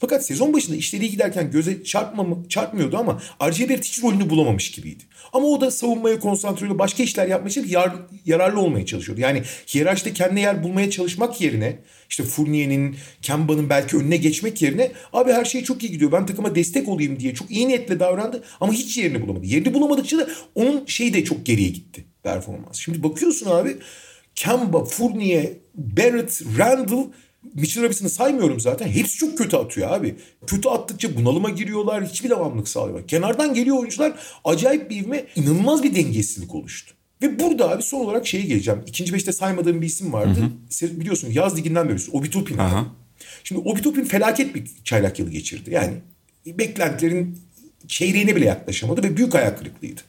Fakat sezon başında işleri giderken göze çarpma, çarpmıyordu ama R.J. Barrett hiç rolünü bulamamış gibiydi. Ama o da savunmaya konsantre oluyor. Başka işler yapmaya için yar, yararlı olmaya çalışıyordu. Yani hiyerarşide kendine yer bulmaya çalışmak yerine işte Fournier'in, Kemba'nın belki önüne geçmek yerine abi her şey çok iyi gidiyor. Ben takıma destek olayım diye çok iyi niyetle davrandı ama hiç yerini bulamadı. Yerini bulamadıkça da onun şeyi de çok geriye gitti performans. Şimdi bakıyorsun abi Kemba, Fournier, Barrett, Randall Mitchell Robinson'ı saymıyorum zaten. Hepsi çok kötü atıyor abi. Kötü attıkça bunalıma giriyorlar. Hiçbir devamlık sağlıyorlar. Kenardan geliyor oyuncular. Acayip bir ivme. inanılmaz bir dengesizlik oluştu. Ve burada abi son olarak şeye geleceğim. İkinci beşte saymadığım bir isim vardı. Hı hı. Biliyorsun yaz liginden beri Obi Toppin. Şimdi Obi Toppin felaket bir çaylak yılı geçirdi. Yani beklentilerin çeyreğine bile yaklaşamadı ve büyük ayak kırıklığıydı.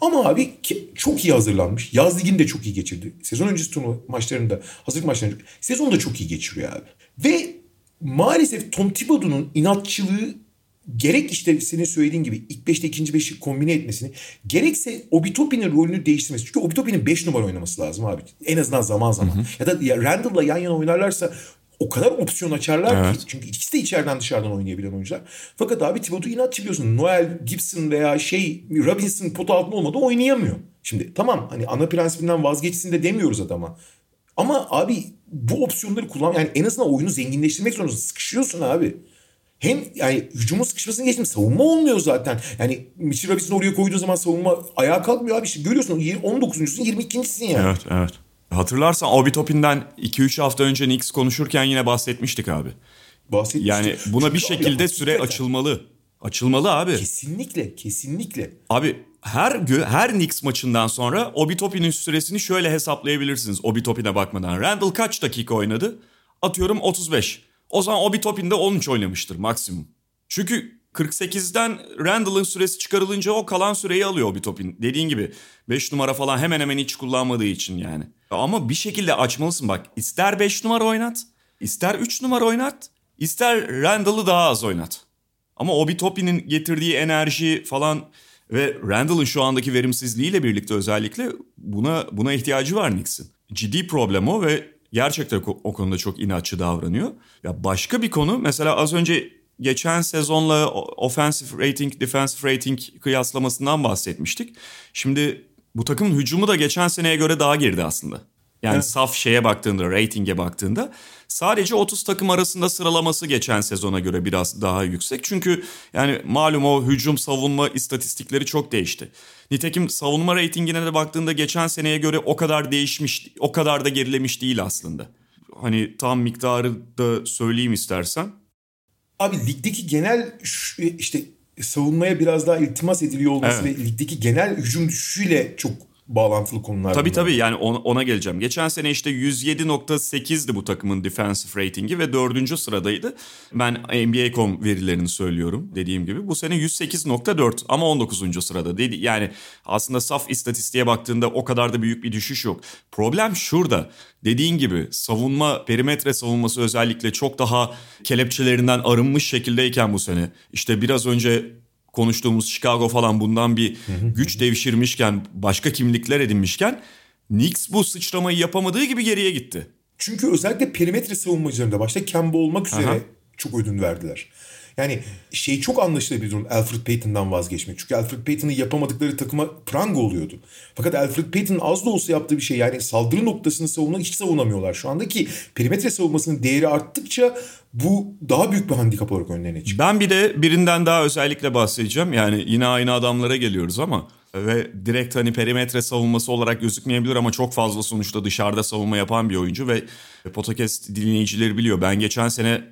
Ama abi çok iyi hazırlanmış. Yaz ligini de çok iyi geçirdi. Sezon öncesi turnuva maçlarında, hazırlık maçlarında sezonu da çok iyi geçiriyor abi. Ve maalesef Tom Thibodeau'nun inatçılığı gerek işte senin söylediğin gibi ilk 5'te ikinci 5'i kombine etmesini gerekse Obitopi'nin rolünü değiştirmesi. Çünkü Obitopi'nin 5 numara oynaması lazım abi. En azından zaman zaman. Hı hı. Ya da ya Randall'la yan yana oynarlarsa o kadar opsiyon açarlar evet. ki. Çünkü ikisi de içeriden dışarıdan oynayabilen oyuncular. Fakat abi Thibodeau inatçı biliyorsun. Noel Gibson veya şey Robinson pot altında olmadı oynayamıyor. Şimdi tamam hani ana prensibinden vazgeçsin de demiyoruz adama. Ama abi bu opsiyonları kullan yani en azından oyunu zenginleştirmek zorundasın. Sıkışıyorsun abi. Hem yani hücumun sıkışmasını geçtim savunma olmuyor zaten. Yani Mitchell Robinson'ı oraya koyduğu zaman savunma ayağa kalkmıyor abi. İşte görüyorsun 19.sün 22.sin yani. Evet evet. Hatırlarsan Obi Toppin'den 2-3 hafta önce Knicks konuşurken yine bahsetmiştik abi. Bahsetmiştik. Yani buna Çünkü bir şekilde abi, süre açılmalı. Açılmalı abi. Kesinlikle, kesinlikle. Abi her gö- her Knicks maçından sonra Obi Toppin'in süresini şöyle hesaplayabilirsiniz Obi Toppin'e bakmadan. Randall kaç dakika oynadı? Atıyorum 35. O zaman Obi Toppin de 13 oynamıştır maksimum. Çünkü 48'den Randall'ın süresi çıkarılınca o kalan süreyi alıyor Obi Toppin. Dediğin gibi 5 numara falan hemen hemen hiç kullanmadığı için yani. Ama bir şekilde açmalısın bak. İster 5 numara oynat, ister 3 numara oynat, ister Randall'ı daha az oynat. Ama Obi Toppin'in getirdiği enerji falan ve Randall'ın şu andaki verimsizliğiyle birlikte özellikle buna buna ihtiyacı var Knicks'in. Ciddi problem o ve gerçekten o konuda çok inatçı davranıyor. Ya başka bir konu mesela az önce geçen sezonla offensive rating, defensive rating kıyaslamasından bahsetmiştik. Şimdi bu takımın hücumu da geçen seneye göre daha geride aslında. Yani evet. saf şeye baktığında, ratinge baktığında sadece 30 takım arasında sıralaması geçen sezona göre biraz daha yüksek. Çünkü yani malum o hücum savunma istatistikleri çok değişti. Nitekim savunma ratingine de baktığında geçen seneye göre o kadar değişmiş, o kadar da gerilemiş değil aslında. Hani tam miktarı da söyleyeyim istersen. Abi ligdeki genel işte savunmaya biraz daha iltimas ediliyor olması evet. ve ligdeki genel hücum düşüşüyle çok bağlantılı konular. Tabii bunlar. tabii yani ona, geleceğim. Geçen sene işte 107.8'di bu takımın defensive ratingi ve dördüncü sıradaydı. Ben NBA.com verilerini söylüyorum dediğim gibi. Bu sene 108.4 ama 19. sırada. Dedi. Yani aslında saf istatistiğe baktığında o kadar da büyük bir düşüş yok. Problem şurada. Dediğin gibi savunma, perimetre savunması özellikle çok daha kelepçelerinden arınmış şekildeyken bu sene. İşte biraz önce konuştuğumuz Chicago falan bundan bir güç devşirmişken, başka kimlikler edinmişken Knicks bu sıçramayı yapamadığı gibi geriye gitti. Çünkü özellikle perimetre savunmacılarında başta Kemba olmak üzere Aha. çok ödün verdiler. Yani şey çok anlaşılabilir durum Alfred Payton'dan vazgeçmek. Çünkü Alfred Payton'ın yapamadıkları takıma pranga oluyordu. Fakat Alfred Payton'ın az da olsa yaptığı bir şey yani saldırı noktasını savunmak hiç savunamıyorlar. Şu andaki perimetre savunmasının değeri arttıkça bu daha büyük bir handikap olarak önlerine çıkıyor. Ben bir de birinden daha özellikle bahsedeceğim. Yani yine aynı adamlara geliyoruz ama ve direkt hani perimetre savunması olarak gözükmeyebilir ama çok fazla sonuçta dışarıda savunma yapan bir oyuncu ve podcast dinleyicileri biliyor. Ben geçen sene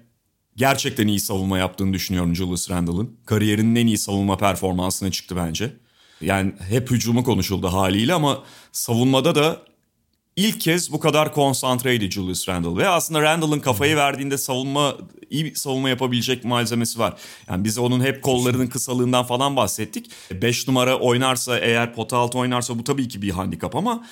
gerçekten iyi savunma yaptığını düşünüyorum Julius Randle'ın. Kariyerinin en iyi savunma performansına çıktı bence. Yani hep hücumu konuşuldu haliyle ama savunmada da ilk kez bu kadar konsantreydi Julius Randle. Ve aslında Randle'ın kafayı verdiğinde savunma iyi bir savunma yapabilecek malzemesi var. Yani biz onun hep kollarının kısalığından falan bahsettik. 5 numara oynarsa eğer pota altı oynarsa bu tabii ki bir handikap ama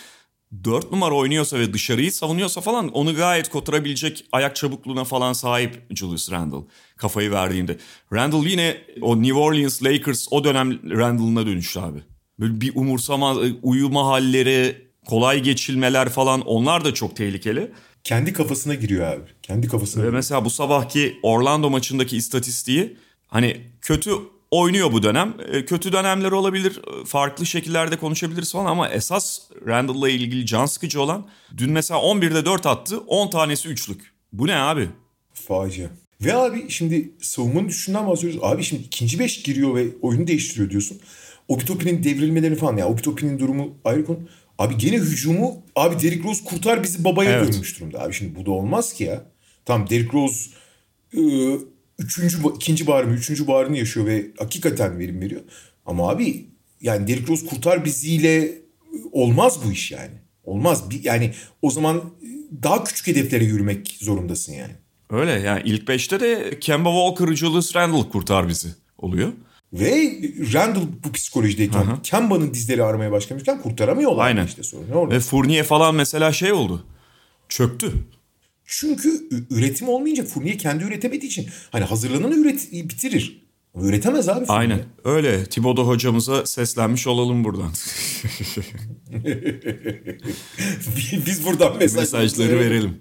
4 numara oynuyorsa ve dışarıyı savunuyorsa falan onu gayet kotarabilecek ayak çabukluğuna falan sahip Julius Randle kafayı verdiğinde. Randle yine o New Orleans Lakers o dönem Randle'ına dönüştü abi. Böyle bir umursamaz uyuma halleri, kolay geçilmeler falan onlar da çok tehlikeli. Kendi kafasına giriyor abi. Kendi kafasına. Ve mesela bu sabahki Orlando maçındaki istatistiği hani kötü oynuyor bu dönem. E, kötü dönemler olabilir. Farklı şekillerde konuşabiliriz falan ama esas Randall'la ilgili can sıkıcı olan dün mesela 11'de 4 attı. 10 tanesi üçlük. Bu ne abi? Facia. Ve abi şimdi savunmanın düşünden bahsediyoruz. Abi şimdi ikinci beş giriyor ve oyunu değiştiriyor diyorsun. Obitopi'nin devrilmelerini falan ya. Obitopi'nin durumu ayrı konu. Abi gene hücumu abi Derrick Rose kurtar bizi babaya evet. dönmüş durumda. Abi şimdi bu da olmaz ki ya. Tamam Derrick Rose ıı, üçüncü, ikinci bağrını, üçüncü bağrını yaşıyor ve hakikaten verim veriyor. Ama abi yani Derrick Rose kurtar biziyle olmaz bu iş yani. Olmaz. Yani o zaman daha küçük hedeflere yürümek zorundasın yani. Öyle yani ilk beşte de Kemba Walker, Julius Randle kurtar bizi oluyor. Ve Randall bu psikolojideyken Aha. Kemba'nın dizleri ağrımaya başlamışken kurtaramıyorlar. Aynen. işte sorun orada. Ve Fournier falan mesela şey oldu. Çöktü. Çünkü üretim olmayınca Fournier kendi üretemediği için hani hazırlananı üret bitirir. Üretemez abi Fournier. Aynen öyle. Thibodeau hocamıza seslenmiş olalım buradan. Biz buradan mesaj mesajları verelim.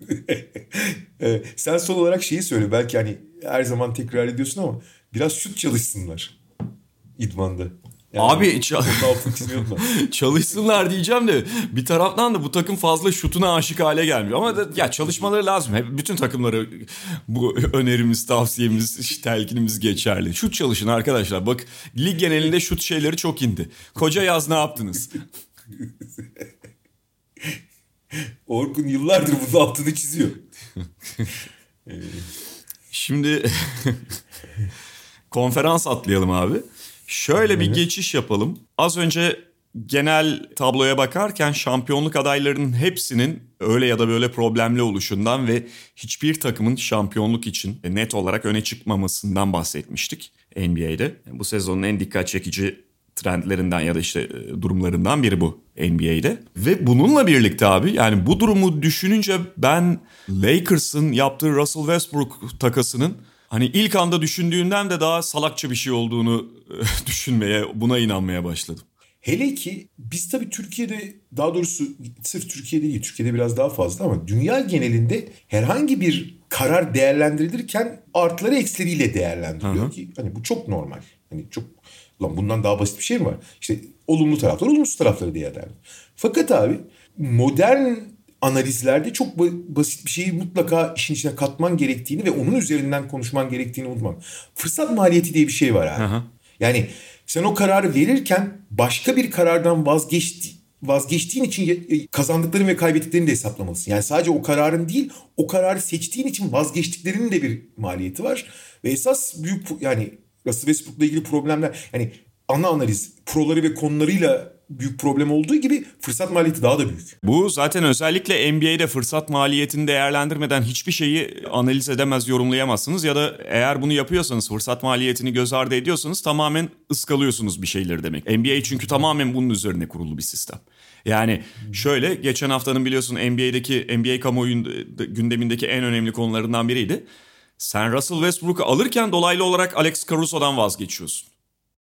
Sen son olarak şeyi söyle. Belki hani her zaman tekrar ediyorsun ama biraz şut çalışsınlar idmanda. Yani Abi çalışsınlar diyeceğim de bir taraftan da bu takım fazla şutuna aşık hale gelmiyor. Ama da, ya çalışmaları lazım. Hep bütün takımları bu önerimiz, tavsiyemiz, telkinimiz geçerli. Şut çalışın arkadaşlar. Bak lig genelinde şut şeyleri çok indi. Koca yaz ne yaptınız? Orkun yıllardır bunun altını çiziyor. Şimdi konferans atlayalım abi. Şöyle bir geçiş yapalım. Az önce genel tabloya bakarken şampiyonluk adaylarının hepsinin öyle ya da böyle problemli oluşundan ve hiçbir takımın şampiyonluk için net olarak öne çıkmamasından bahsetmiştik NBA'de. Bu sezonun en dikkat çekici trendlerinden ya da işte e, durumlarından biri bu NBA'de. Ve bununla birlikte abi yani bu durumu düşününce ben Lakers'ın yaptığı Russell Westbrook takasının hani ilk anda düşündüğünden de daha salakça bir şey olduğunu e, düşünmeye, buna inanmaya başladım. Hele ki biz tabii Türkiye'de daha doğrusu sırf Türkiye'de değil Türkiye'de biraz daha fazla ama dünya genelinde herhangi bir karar değerlendirilirken artları eksileriyle değerlendiriliyor Hı-hı. ki hani bu çok normal. Hani çok lan bundan daha basit bir şey mi var? İşte olumlu taraflar olumsuz tarafları değerlendiriyor. Fakat abi modern analizlerde çok basit bir şeyi mutlaka işin içine katman gerektiğini ve onun üzerinden konuşman gerektiğini unutmam. Fırsat maliyeti diye bir şey var abi. Hı-hı. Yani sen o kararı verirken başka bir karardan vazgeçti, vazgeçtiğin için kazandıkların ve kaybettiklerini de hesaplamalısın. Yani sadece o kararın değil, o kararı seçtiğin için vazgeçtiklerinin de bir maliyeti var. Ve esas büyük yani Russell Westbrook'la ilgili problemler yani ana analiz proları ve konularıyla büyük problem olduğu gibi fırsat maliyeti daha da büyük. Bu zaten özellikle NBA'de fırsat maliyetini değerlendirmeden hiçbir şeyi analiz edemez, yorumlayamazsınız ya da eğer bunu yapıyorsanız fırsat maliyetini göz ardı ediyorsanız tamamen ıskalıyorsunuz bir şeyleri demek. NBA çünkü tamamen bunun üzerine kurulu bir sistem. Yani şöyle geçen haftanın biliyorsun NBA'deki NBA kamuoyu gündemindeki en önemli konularından biriydi. Sen Russell Westbrook'u alırken dolaylı olarak Alex Caruso'dan vazgeçiyorsun.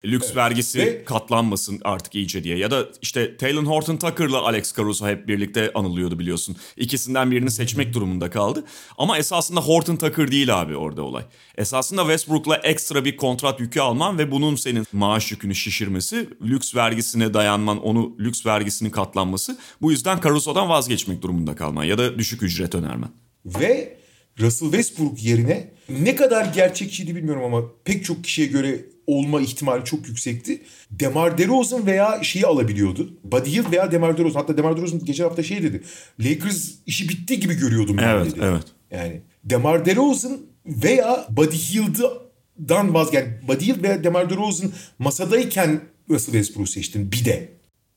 Lüks evet. vergisi Ve... katlanmasın artık iyice diye. Ya da işte Taylor Horton Tucker'la Alex Caruso hep birlikte anılıyordu biliyorsun. İkisinden birini seçmek durumunda kaldı. Ama esasında Horton Tucker değil abi orada olay. Esasında Westbrook'la ekstra bir kontrat yükü alman ve bunun senin maaş yükünü şişirmesi, lüks vergisine dayanman, onu lüks vergisinin katlanması. Bu yüzden Caruso'dan vazgeçmek durumunda kalman ya da düşük ücret önermen. Ve Russell Westbrook yerine ne kadar gerçekçiydi bilmiyorum ama pek çok kişiye göre olma ihtimali çok yüksekti. Demar DeRozan veya şeyi alabiliyordu. Buddy Hield veya Demar DeRozan. Hatta Demar DeRozan geçen hafta şey dedi. Lakers işi bitti gibi görüyordum evet, dedi. Evet, Yani Demar DeRozan veya Buddy Hield'dan vazgeç. Yani Buddy Hield veya Demar DeRozan masadayken Russell Westbrook'u seçtin bir de.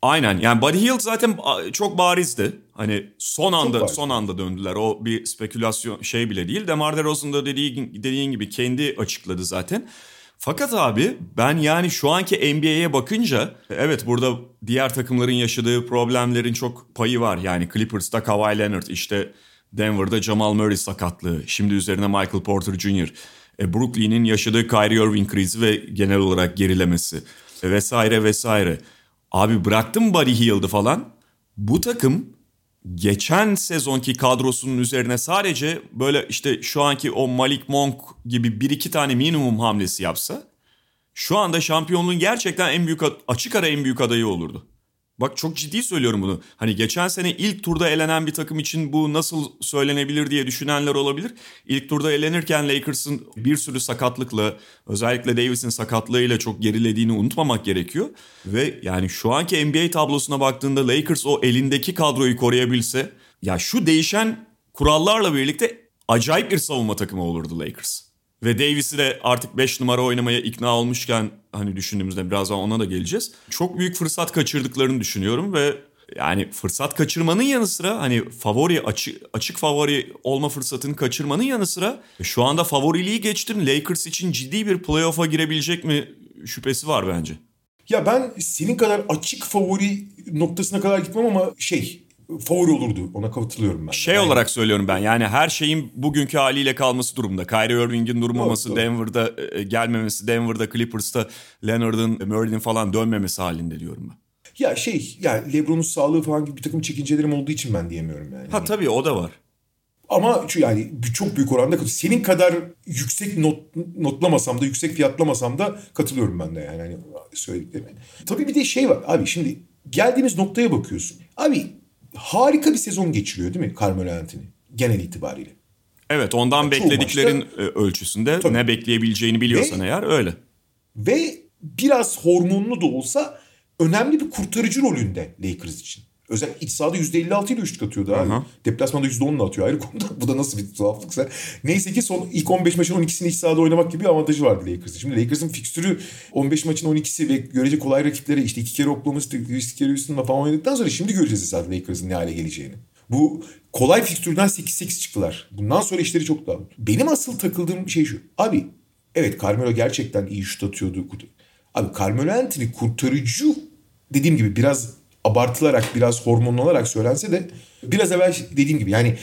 Aynen yani Buddy Hield zaten çok barizdi. Hani son anda son anda döndüler. O bir spekülasyon şey bile değil. Demar DeRozan da dediğin, dediğin gibi kendi açıkladı zaten. Fakat abi ben yani şu anki NBA'ye bakınca evet burada diğer takımların yaşadığı problemlerin çok payı var. Yani Clippers'ta Kawhi Leonard işte Denver'da Jamal Murray sakatlığı. Şimdi üzerine Michael Porter Jr. E, Brooklyn'in yaşadığı Kyrie Irving krizi ve genel olarak gerilemesi e, vesaire vesaire. Abi bıraktım Buddy Hield'ı falan. Bu takım geçen sezonki kadrosunun üzerine sadece böyle işte şu anki o Malik Monk gibi bir iki tane minimum hamlesi yapsa şu anda şampiyonluğun gerçekten en büyük açık ara en büyük adayı olurdu. Bak çok ciddi söylüyorum bunu. Hani geçen sene ilk turda elenen bir takım için bu nasıl söylenebilir diye düşünenler olabilir. İlk turda elenirken Lakers'ın bir sürü sakatlıkla özellikle Davis'in sakatlığıyla çok gerilediğini unutmamak gerekiyor. Ve yani şu anki NBA tablosuna baktığında Lakers o elindeki kadroyu koruyabilse ya şu değişen kurallarla birlikte acayip bir savunma takımı olurdu Lakers. Ve Davis'i de artık 5 numara oynamaya ikna olmuşken hani düşündüğümüzde birazdan ona da geleceğiz. Çok büyük fırsat kaçırdıklarını düşünüyorum ve yani fırsat kaçırmanın yanı sıra hani favori açık, açık favori olma fırsatını kaçırmanın yanı sıra şu anda favoriliği geçtin Lakers için ciddi bir playoff'a girebilecek mi şüphesi var bence. Ya ben senin kadar açık favori noktasına kadar gitmem ama şey favori olurdu. Ona katılıyorum ben. Şey yani. olarak söylüyorum ben yani her şeyin bugünkü haliyle kalması durumda. Kyrie Irving'in durmaması, doğru, doğru. Denver'da e, gelmemesi, Denver'da Clippers'ta Leonard'ın, Murray'nin falan dönmemesi halinde diyorum ben. Ya şey yani LeBron'un sağlığı falan gibi bir takım çekincelerim olduğu için ben diyemiyorum yani. Ha tabii o da var. Ama yani çok büyük oranda senin kadar yüksek not, notlamasam da yüksek fiyatlamasam da katılıyorum ben de yani hani söylediklerime. Tabii bir de şey var abi şimdi geldiğimiz noktaya bakıyorsun. Abi harika bir sezon geçiriyor değil mi Carmelo Anthony genel itibariyle? Evet ondan yani beklediklerin maçta, e, ölçüsünde tabii. ne bekleyebileceğini biliyorsan ve, eğer öyle. Ve biraz hormonlu da olsa önemli bir kurtarıcı rolünde Lakers için. Özel iç sahada %56 ile üçlük atıyordu abi. Aha. Deplasmanda %10'la atıyor ayrı konuda. Bu da nasıl bir tuhaflıksa. Neyse ki son ilk 15 maçın 12'sini iç sahada oynamak gibi bir avantajı vardı Lakers'ın. Şimdi Lakers'ın fikstürü 15 maçın 12'si ve görece kolay rakipleri işte iki kere Oklahoma City, bir kere Houston'la falan oynadıktan sonra şimdi göreceğiz zaten Lakers'ın ne hale geleceğini. Bu kolay fikstürden 8-8 çıktılar. Bundan sonra işleri çok daha. Benim asıl takıldığım şey şu. Abi evet Carmelo gerçekten iyi şut atıyordu. Abi Carmelo Anthony kurtarıcı dediğim gibi biraz abartılarak biraz hormonlanarak söylense de biraz evvel dediğim gibi yani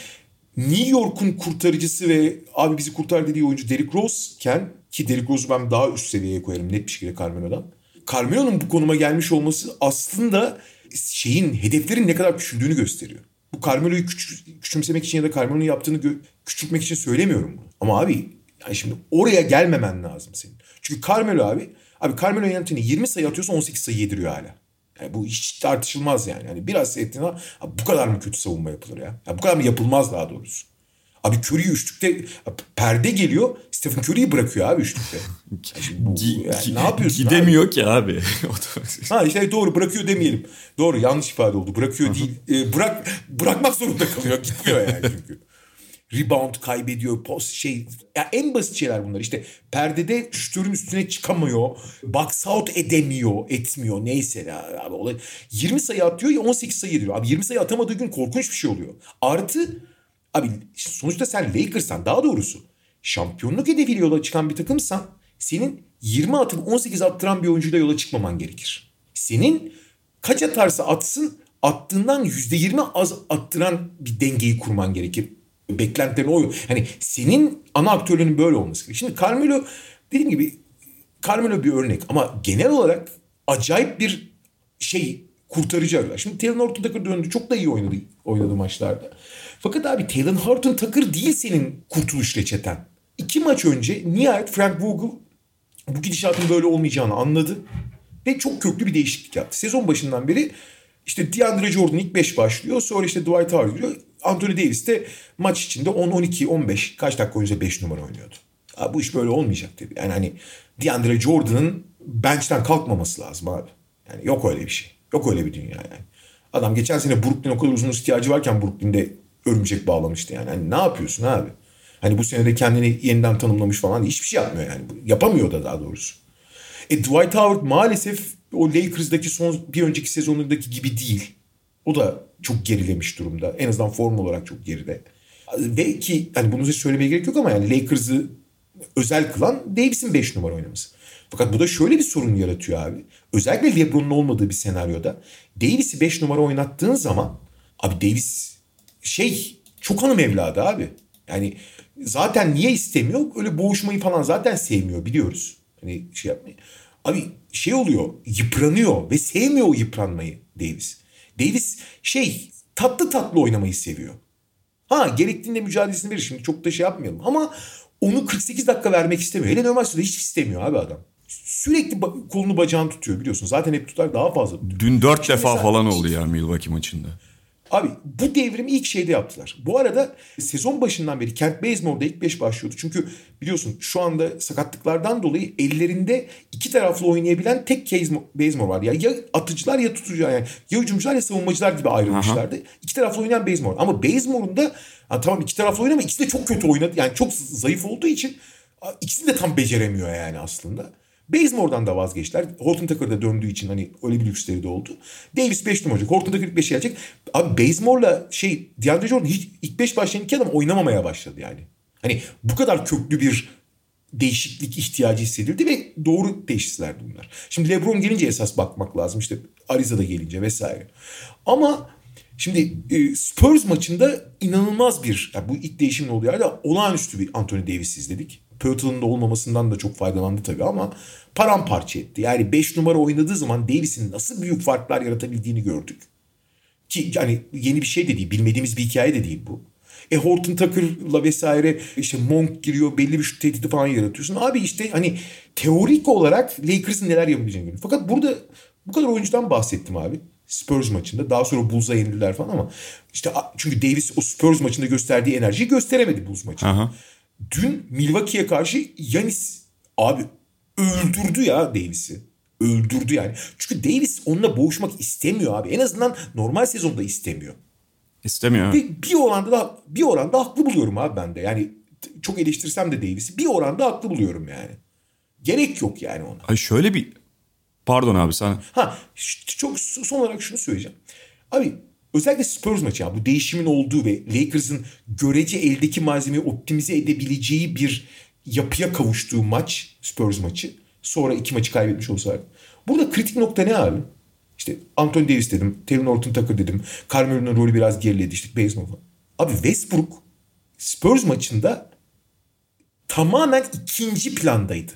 New York'un kurtarıcısı ve abi bizi kurtar dediği oyuncu Derrick Rose'ken ki Derrick Rose'u ben daha üst seviyeye koyarım net bir şekilde Carmelo'dan. Carmelo'nun bu konuma gelmiş olması aslında şeyin hedeflerin ne kadar küçüldüğünü gösteriyor. Bu Carmelo'yu küç, küçümsemek için ya da Carmelo'nun yaptığını gö- küçültmek için söylemiyorum bunu. Ama abi yani şimdi oraya gelmemen lazım senin. Çünkü Carmelo abi abi Carmelo Anthony 20 sayı atıyorsa 18 sayı yediriyor hala. Yani bu hiç tartışılmaz yani. yani biraz ettiğin abi bu kadar mı kötü savunma yapılır ya? ya? Bu kadar mı yapılmaz daha doğrusu? Abi Curry üçlükte perde geliyor. Stephen Curry'yi bırakıyor abi üçlükte. Yani bu, yani ne yapıyorsun Gidemiyor abi? ki abi. ha işte doğru bırakıyor demeyelim. Doğru yanlış ifade oldu. Bırakıyor değil. E, bırak bırakmak zorunda kalıyor. Gitmiyor yani çünkü. Rebound kaybediyor. Post şey. Ya en basit şeyler bunlar. İşte perdede şütörün üstüne çıkamıyor. Box out edemiyor. Etmiyor. Neyse ya. Abi, olay. 20 sayı atıyor ya 18 sayı ediyor. Abi 20 sayı atamadığı gün korkunç bir şey oluyor. Artı Abi sonuçta sen Lakers'tan daha doğrusu şampiyonluk hedefiyle yola çıkan bir takımsan senin 20 atıp 18 attıran bir oyuncuyla yola çıkmaman gerekir. Senin kaç atarsa atsın attığından %20 az attıran bir dengeyi kurman gerekir. Beklentilerin o. Hani senin ana aktörlerinin böyle olması gerekir. Şimdi Carmelo dediğim gibi Carmelo bir örnek ama genel olarak acayip bir şey kurtarıcı arıyorlar. Şimdi Taylor Horton Tucker döndü. Çok da iyi oynadı, oynadı maçlarda. Fakat abi Taylor Horton Tucker değil senin kurtuluş reçeten. İki maç önce nihayet Frank Vogel bu gidişatın böyle olmayacağını anladı. Ve çok köklü bir değişiklik yaptı. Sezon başından beri işte DeAndre Jordan ilk 5 başlıyor. Sonra işte Dwight Howard giriyor. Anthony Davis de maç içinde 10, 12, 15 kaç dakika önce 5 numara oynuyordu. Abi bu iş böyle olmayacak dedi. Yani hani DeAndre Jordan'ın bench'ten kalkmaması lazım abi. Yani yok öyle bir şey. Yok öyle bir dünya yani. Adam geçen sene Brooklyn o kadar uzun ihtiyacı varken Brooklyn'de örümcek bağlamıştı yani. Hani ne yapıyorsun abi? Hani bu sene de kendini yeniden tanımlamış falan hiçbir şey yapmıyor yani. Yapamıyor da daha doğrusu. E Dwight Howard maalesef o Lakers'daki son bir önceki sezonundaki gibi değil. O da çok gerilemiş durumda. En azından form olarak çok geride. Ve ki hani bunu size söylemeye gerek yok ama yani Lakers'ı özel kılan Davis'in 5 numara oynaması. Fakat bu da şöyle bir sorun yaratıyor abi. Özellikle LeBron'un olmadığı bir senaryoda Davis'i 5 numara oynattığın zaman abi Davis şey çok hanım evladı abi. Yani zaten niye istemiyor? Öyle boğuşmayı falan zaten sevmiyor biliyoruz. Hani şey yapmayı. Abi şey oluyor yıpranıyor ve sevmiyor o yıpranmayı Davis. Davis şey tatlı tatlı oynamayı seviyor. Ha gerektiğinde mücadelesini verir. Şimdi çok da şey yapmayalım ama onu 48 dakika vermek istemiyor. Hele normal sürede hiç istemiyor abi adam. Sürekli kolunu bacağını tutuyor biliyorsun. Zaten hep tutar daha fazla tutuyor. Dün 4 Şimdi defa falan oldu ya Milwaukee maçında. Abi bu devrimi ilk şeyde yaptılar. Bu arada sezon başından beri Kent Bazemore'da ilk 5 başlıyordu. Çünkü biliyorsun şu anda sakatlıklardan dolayı ellerinde iki taraflı oynayabilen tek Bazemore var. Ya, ya atıcılar ya tutucular yani ya hücumcular ya savunmacılar gibi ayrılmışlardı. Aha. İki taraflı oynayan Bazemore. Ama Bazemore'un da ha, tamam iki taraflı oynuyor ama ikisi de çok kötü oynadı. Yani çok zayıf olduğu için ikisini de tam beceremiyor yani aslında. Bazemore'dan da vazgeçtiler. Horton Tucker da döndüğü için hani öyle bir lüksleri de oldu. Davis 5 numara olacak. Horton Tucker ilk 5'e gelecek. Abi Bazemore'la şey DeAndre Jordan hiç ilk 5 başlayan iki adam oynamamaya başladı yani. Hani bu kadar köklü bir değişiklik ihtiyacı hissedildi ve doğru teşhislerdi bunlar. Şimdi LeBron gelince esas bakmak lazım. İşte Ariza'da gelince vesaire. Ama şimdi e, Spurs maçında inanılmaz bir yani bu ilk değişimin olduğu yerde olağanüstü bir Anthony Davis izledik. Pirtle'ın da olmamasından da çok faydalandı tabii ama paramparça etti. Yani 5 numara oynadığı zaman Davis'in nasıl büyük farklar yaratabildiğini gördük. Ki yani yeni bir şey de değil, bilmediğimiz bir hikaye de değil bu. E Horton Tucker'la vesaire işte Monk giriyor belli bir şu tehdidi falan yaratıyorsun. Abi işte hani teorik olarak Lakers'ın neler yapabileceğini görüyor. Fakat burada bu kadar oyuncudan bahsettim abi. Spurs maçında. Daha sonra Bulls'a yenildiler falan ama işte çünkü Davis o Spurs maçında gösterdiği enerjiyi gösteremedi Bulls maçında. Aha. Dün Milwaukee'ye karşı Yanis abi öldürdü ya Davis'i. öldürdü yani. Çünkü Davis onunla boğuşmak istemiyor abi. En azından normal sezonda istemiyor. İstemiyor. Bir, bir oranda da bir oranda haklı buluyorum abi ben de. Yani çok eleştirsem de Davis'i bir oranda haklı buluyorum yani. Gerek yok yani ona. Ay şöyle bir pardon abi sen Ha çok son olarak şunu söyleyeceğim. Abi özellikle Spurs maçı ya bu değişimin olduğu ve Lakers'ın görece eldeki malzemeyi optimize edebileceği bir yapıya kavuştuğu maç Spurs maçı. Sonra iki maçı kaybetmiş olsaydı. Burada kritik nokta ne abi? İşte Anthony Davis dedim. Taylor Norton Tucker dedim. Carmelo'nun rolü biraz geriledi. işte Bazemore. Abi Westbrook Spurs maçında tamamen ikinci plandaydı.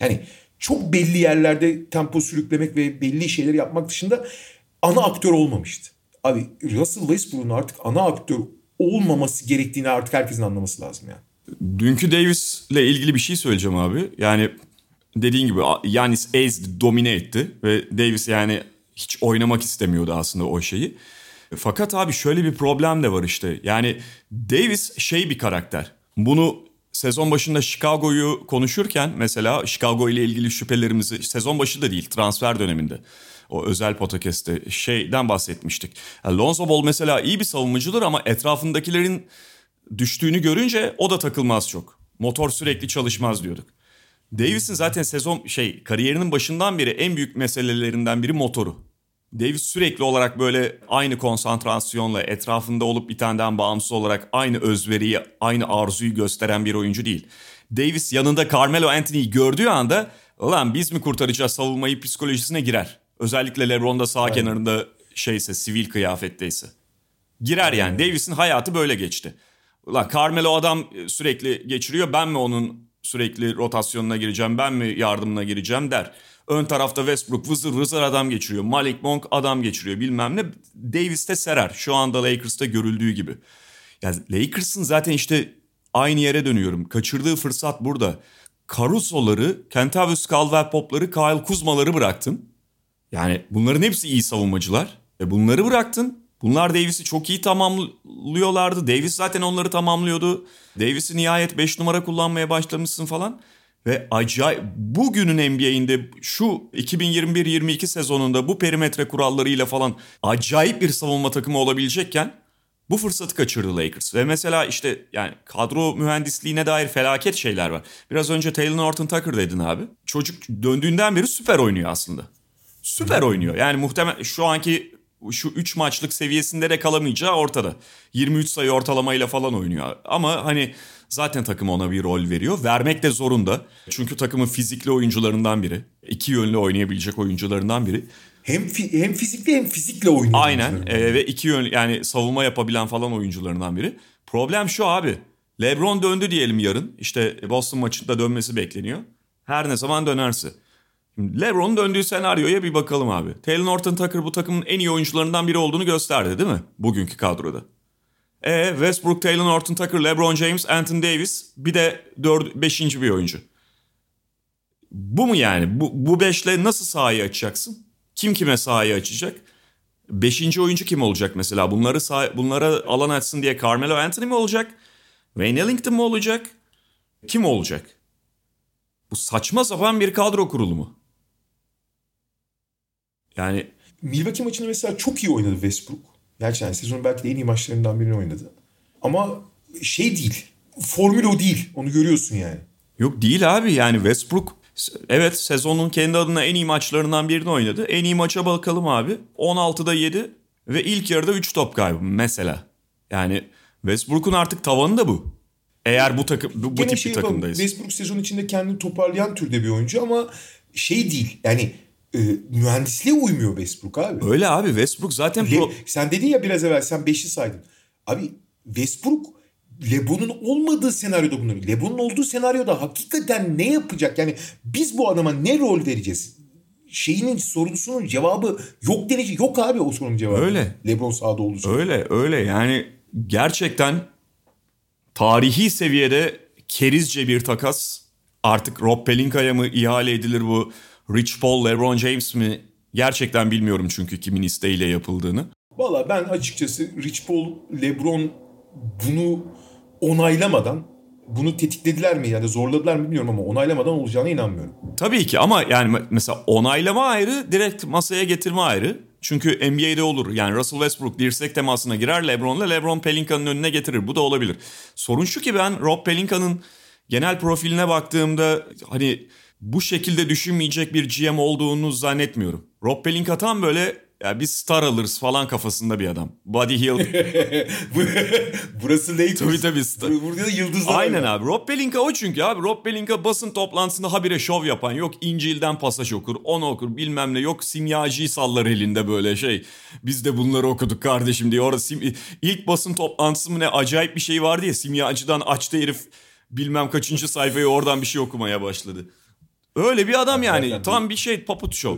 Yani çok belli yerlerde tempo sürüklemek ve belli şeyleri yapmak dışında ana aktör olmamıştı. Abi Russell Westbrook'un artık ana aktör olmaması gerektiğini artık herkesin anlaması lazım yani. Dünkü Davis'le ilgili bir şey söyleyeceğim abi. Yani dediğin gibi Yanis ezdi, domine etti ve Davis yani hiç oynamak istemiyordu aslında o şeyi. Fakat abi şöyle bir problem de var işte. Yani Davis şey bir karakter. Bunu sezon başında Chicago'yu konuşurken mesela Chicago ile ilgili şüphelerimizi sezon başı da değil transfer döneminde o özel podcast'te şeyden bahsetmiştik. Yani Lonzo Ball mesela iyi bir savunmacıdır ama etrafındakilerin düştüğünü görünce o da takılmaz çok. Motor sürekli çalışmaz diyorduk. Davis'in zaten sezon şey kariyerinin başından beri en büyük meselelerinden biri motoru. Davis sürekli olarak böyle aynı konsantrasyonla etrafında olup bitenden bağımsız olarak aynı özveriyi, aynı arzuyu gösteren bir oyuncu değil. Davis yanında Carmelo Anthony'yi gördüğü anda ulan biz mi kurtaracağız savunmayı psikolojisine girer. Özellikle LeBron'da sağ Aynen. kenarında şeyse sivil kıyafetteyse. Girer yani. Davis'in hayatı böyle geçti. Ulan Carmelo adam sürekli geçiriyor ben mi onun sürekli rotasyonuna gireceğim ben mi yardımına gireceğim der. Ön tarafta Westbrook vızır vızır adam geçiriyor. Malik Monk adam geçiriyor bilmem ne. Davis de serer. Şu anda Lakers'ta görüldüğü gibi. Yani Lakers'ın zaten işte aynı yere dönüyorum. Kaçırdığı fırsat burada. Caruso'ları, Kentavius Caldwell-Pop'ları, Kyle Kuzma'ları bıraktın. Yani bunların hepsi iyi savunmacılar. E bunları bıraktın. Bunlar Davis'i çok iyi tamamlıyorlardı. Davis zaten onları tamamlıyordu. Davis'i nihayet 5 numara kullanmaya başlamışsın falan. Ve acayip bugünün NBA'inde şu 2021-22 sezonunda bu perimetre kurallarıyla falan acayip bir savunma takımı olabilecekken bu fırsatı kaçırdı Lakers. Ve mesela işte yani kadro mühendisliğine dair felaket şeyler var. Biraz önce Taylor Norton Tucker dedin abi. Çocuk döndüğünden beri süper oynuyor aslında. Süper oynuyor. Yani muhtemelen şu anki şu 3 maçlık seviyesinde de kalamayacağı ortada. 23 sayı ortalamayla falan oynuyor. Ama hani zaten takım ona bir rol veriyor. Vermek de zorunda. Çünkü takımın fizikli oyuncularından biri. iki yönlü oynayabilecek oyuncularından biri. Hem fi- hem fizikli hem fizikle oynuyor. Aynen e, ve iki yönlü yani savunma yapabilen falan oyuncularından biri. Problem şu abi. LeBron döndü diyelim yarın. İşte Boston maçında dönmesi bekleniyor. Her ne zaman dönerse. LeBron'un döndüğü senaryoya bir bakalım abi. Taylor Norton Tucker bu takımın en iyi oyuncularından biri olduğunu gösterdi değil mi? Bugünkü kadroda. E Westbrook, Taylor Norton Tucker, LeBron James, Anthony Davis bir de 4 5. bir oyuncu. Bu mu yani? Bu, bu beşle nasıl sahayı açacaksın? Kim kime sahayı açacak? Beşinci oyuncu kim olacak mesela? Bunları sah- bunlara alan açsın diye Carmelo Anthony mi olacak? Wayne Ellington mu olacak? Kim olacak? Bu saçma sapan bir kadro kurulumu. Yani Milwaukee maçını mesela çok iyi oynadı Westbrook. Gerçekten sezonun belki de en iyi maçlarından birini oynadı. Ama şey değil. Formül o değil. Onu görüyorsun yani. Yok değil abi yani Westbrook evet sezonun kendi adına en iyi maçlarından birini oynadı. En iyi maça bakalım abi. 16'da 7 ve ilk yarıda 3 top kaybı mesela. Yani Westbrook'un artık tavanı da bu. Eğer bu takım bu, bu tip şey bir takımdayız. Westbrook sezon içinde kendini toparlayan türde bir oyuncu ama şey değil. Yani e, mühendisliğe uymuyor Westbrook abi. Öyle abi Westbrook zaten... Le, pro... Sen dedin ya biraz evvel sen 5'i saydın. Abi Westbrook LeBron'un olmadığı senaryoda bunları. LeBron'un olduğu senaryoda hakikaten ne yapacak? Yani biz bu adama ne rol vereceğiz? Şeyinin sorusunun cevabı yok denici yok abi o sorunun cevabı. Öyle. LeBron sahada olduğu sürece. Öyle öyle yani gerçekten tarihi seviyede kerizce bir takas. Artık Rob Pelinka'ya mı ihale edilir bu Rich Paul, LeBron James mi? Gerçekten bilmiyorum çünkü kimin isteğiyle yapıldığını. Valla ben açıkçası Rich Paul, LeBron bunu onaylamadan bunu tetiklediler mi yani zorladılar mı bilmiyorum ama onaylamadan olacağına inanmıyorum. Tabii ki ama yani mesela onaylama ayrı, direkt masaya getirme ayrı. Çünkü NBA'de olur. Yani Russell Westbrook dirsek temasına girer LeBron'la. LeBron Pelinka'nın önüne getirir. Bu da olabilir. Sorun şu ki ben Rob Pelinka'nın genel profiline baktığımda hani bu şekilde düşünmeyecek bir GM olduğunu zannetmiyorum. Rob Pelinka tam böyle ya biz star alırız falan kafasında bir adam. Buddy Hield. Burası Lakers. Tabii tabii. Star. Burada da yıldızlar Aynen var. abi. Rob Pelinka o çünkü abi. Rob Pelinka basın toplantısında habire şov yapan. Yok İncil'den pasaj okur, onu okur bilmem ne. Yok simyacı sallar elinde böyle şey. Biz de bunları okuduk kardeşim diye. Orada sim... ilk basın toplantısı mı ne acayip bir şey vardı ya. Simyacıdan açtı herif bilmem kaçıncı sayfayı oradan bir şey okumaya başladı. Öyle bir adam yani. Hakikaten Tam bir şey paput şov.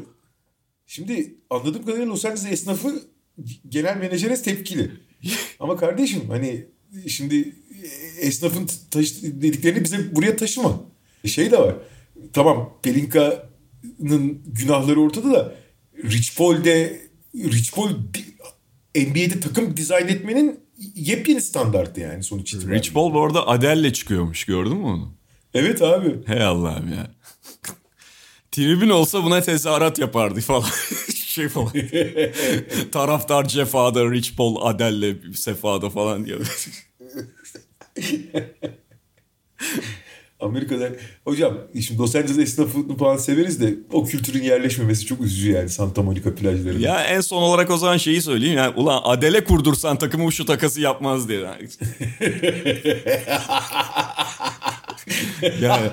Şimdi anladığım kadarıyla Los Angeles esnafı genel menajere tepkili. Ama kardeşim hani şimdi esnafın taşı dediklerini bize buraya taşıma. Şey de var. Tamam Pelinka'nın günahları ortada da Rich Paul'de Rich Paul NBA'de takım dizayn etmenin yepyeni standartı yani sonuç itibariyle. Rich Paul bu arada Adele'le çıkıyormuş gördün mü onu? Evet abi. Hey Allah'ım ya. Tribün olsa buna tezahürat yapardı falan. şey falan. Taraftar cefada, Rich Paul Adele'le sefada falan diyor. Amerika'da hocam şimdi Los Angeles esnafını falan severiz de o kültürün yerleşmemesi çok üzücü yani Santa Monica plajlarında. ya en son olarak o zaman şeyi söyleyeyim. Yani, ulan Adele kurdursan takımı şu takası yapmaz diye. yani,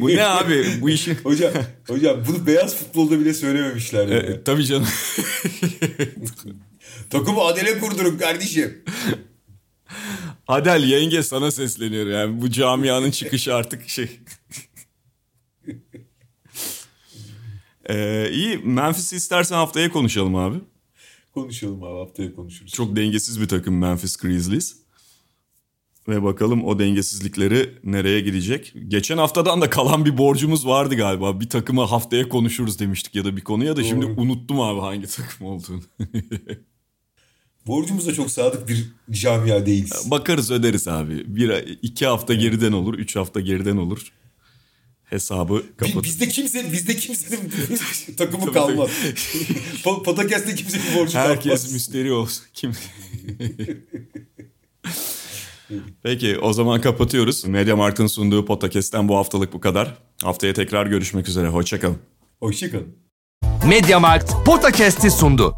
bu ne abi bu işin... hocam, hocam bunu beyaz futbolda bile söylememişler. Yani. E, tabii canım. Takımı Adele kurdurun kardeşim. Adel yenge sana sesleniyor yani bu camianın çıkışı artık şey. ee, iyi Memphis istersen haftaya konuşalım abi. Konuşalım abi haftaya konuşuruz. Çok dengesiz bir takım Memphis Grizzlies. Ve bakalım o dengesizlikleri nereye gidecek. Geçen haftadan da kalan bir borcumuz vardı galiba. Bir takıma haftaya konuşuruz demiştik ya da bir konuya da şimdi unuttum abi hangi takım olduğunu. Borcumuz da çok sadık bir camia değiliz. Bakarız öderiz abi. Bir, iki hafta geriden olur, üç hafta geriden olur. Hesabı kapatır. Bizde kimse bizde kimsenin takımı kalmaz. Podcast'te kimsenin borcu Herkes kalmaz. müsteri olsun. Kim? Peki o zaman kapatıyoruz. Media Markt'ın sunduğu podcast'ten bu haftalık bu kadar. Haftaya tekrar görüşmek üzere. Hoşçakalın. Hoşçakalın. Mediamarkt Podcast'i sundu.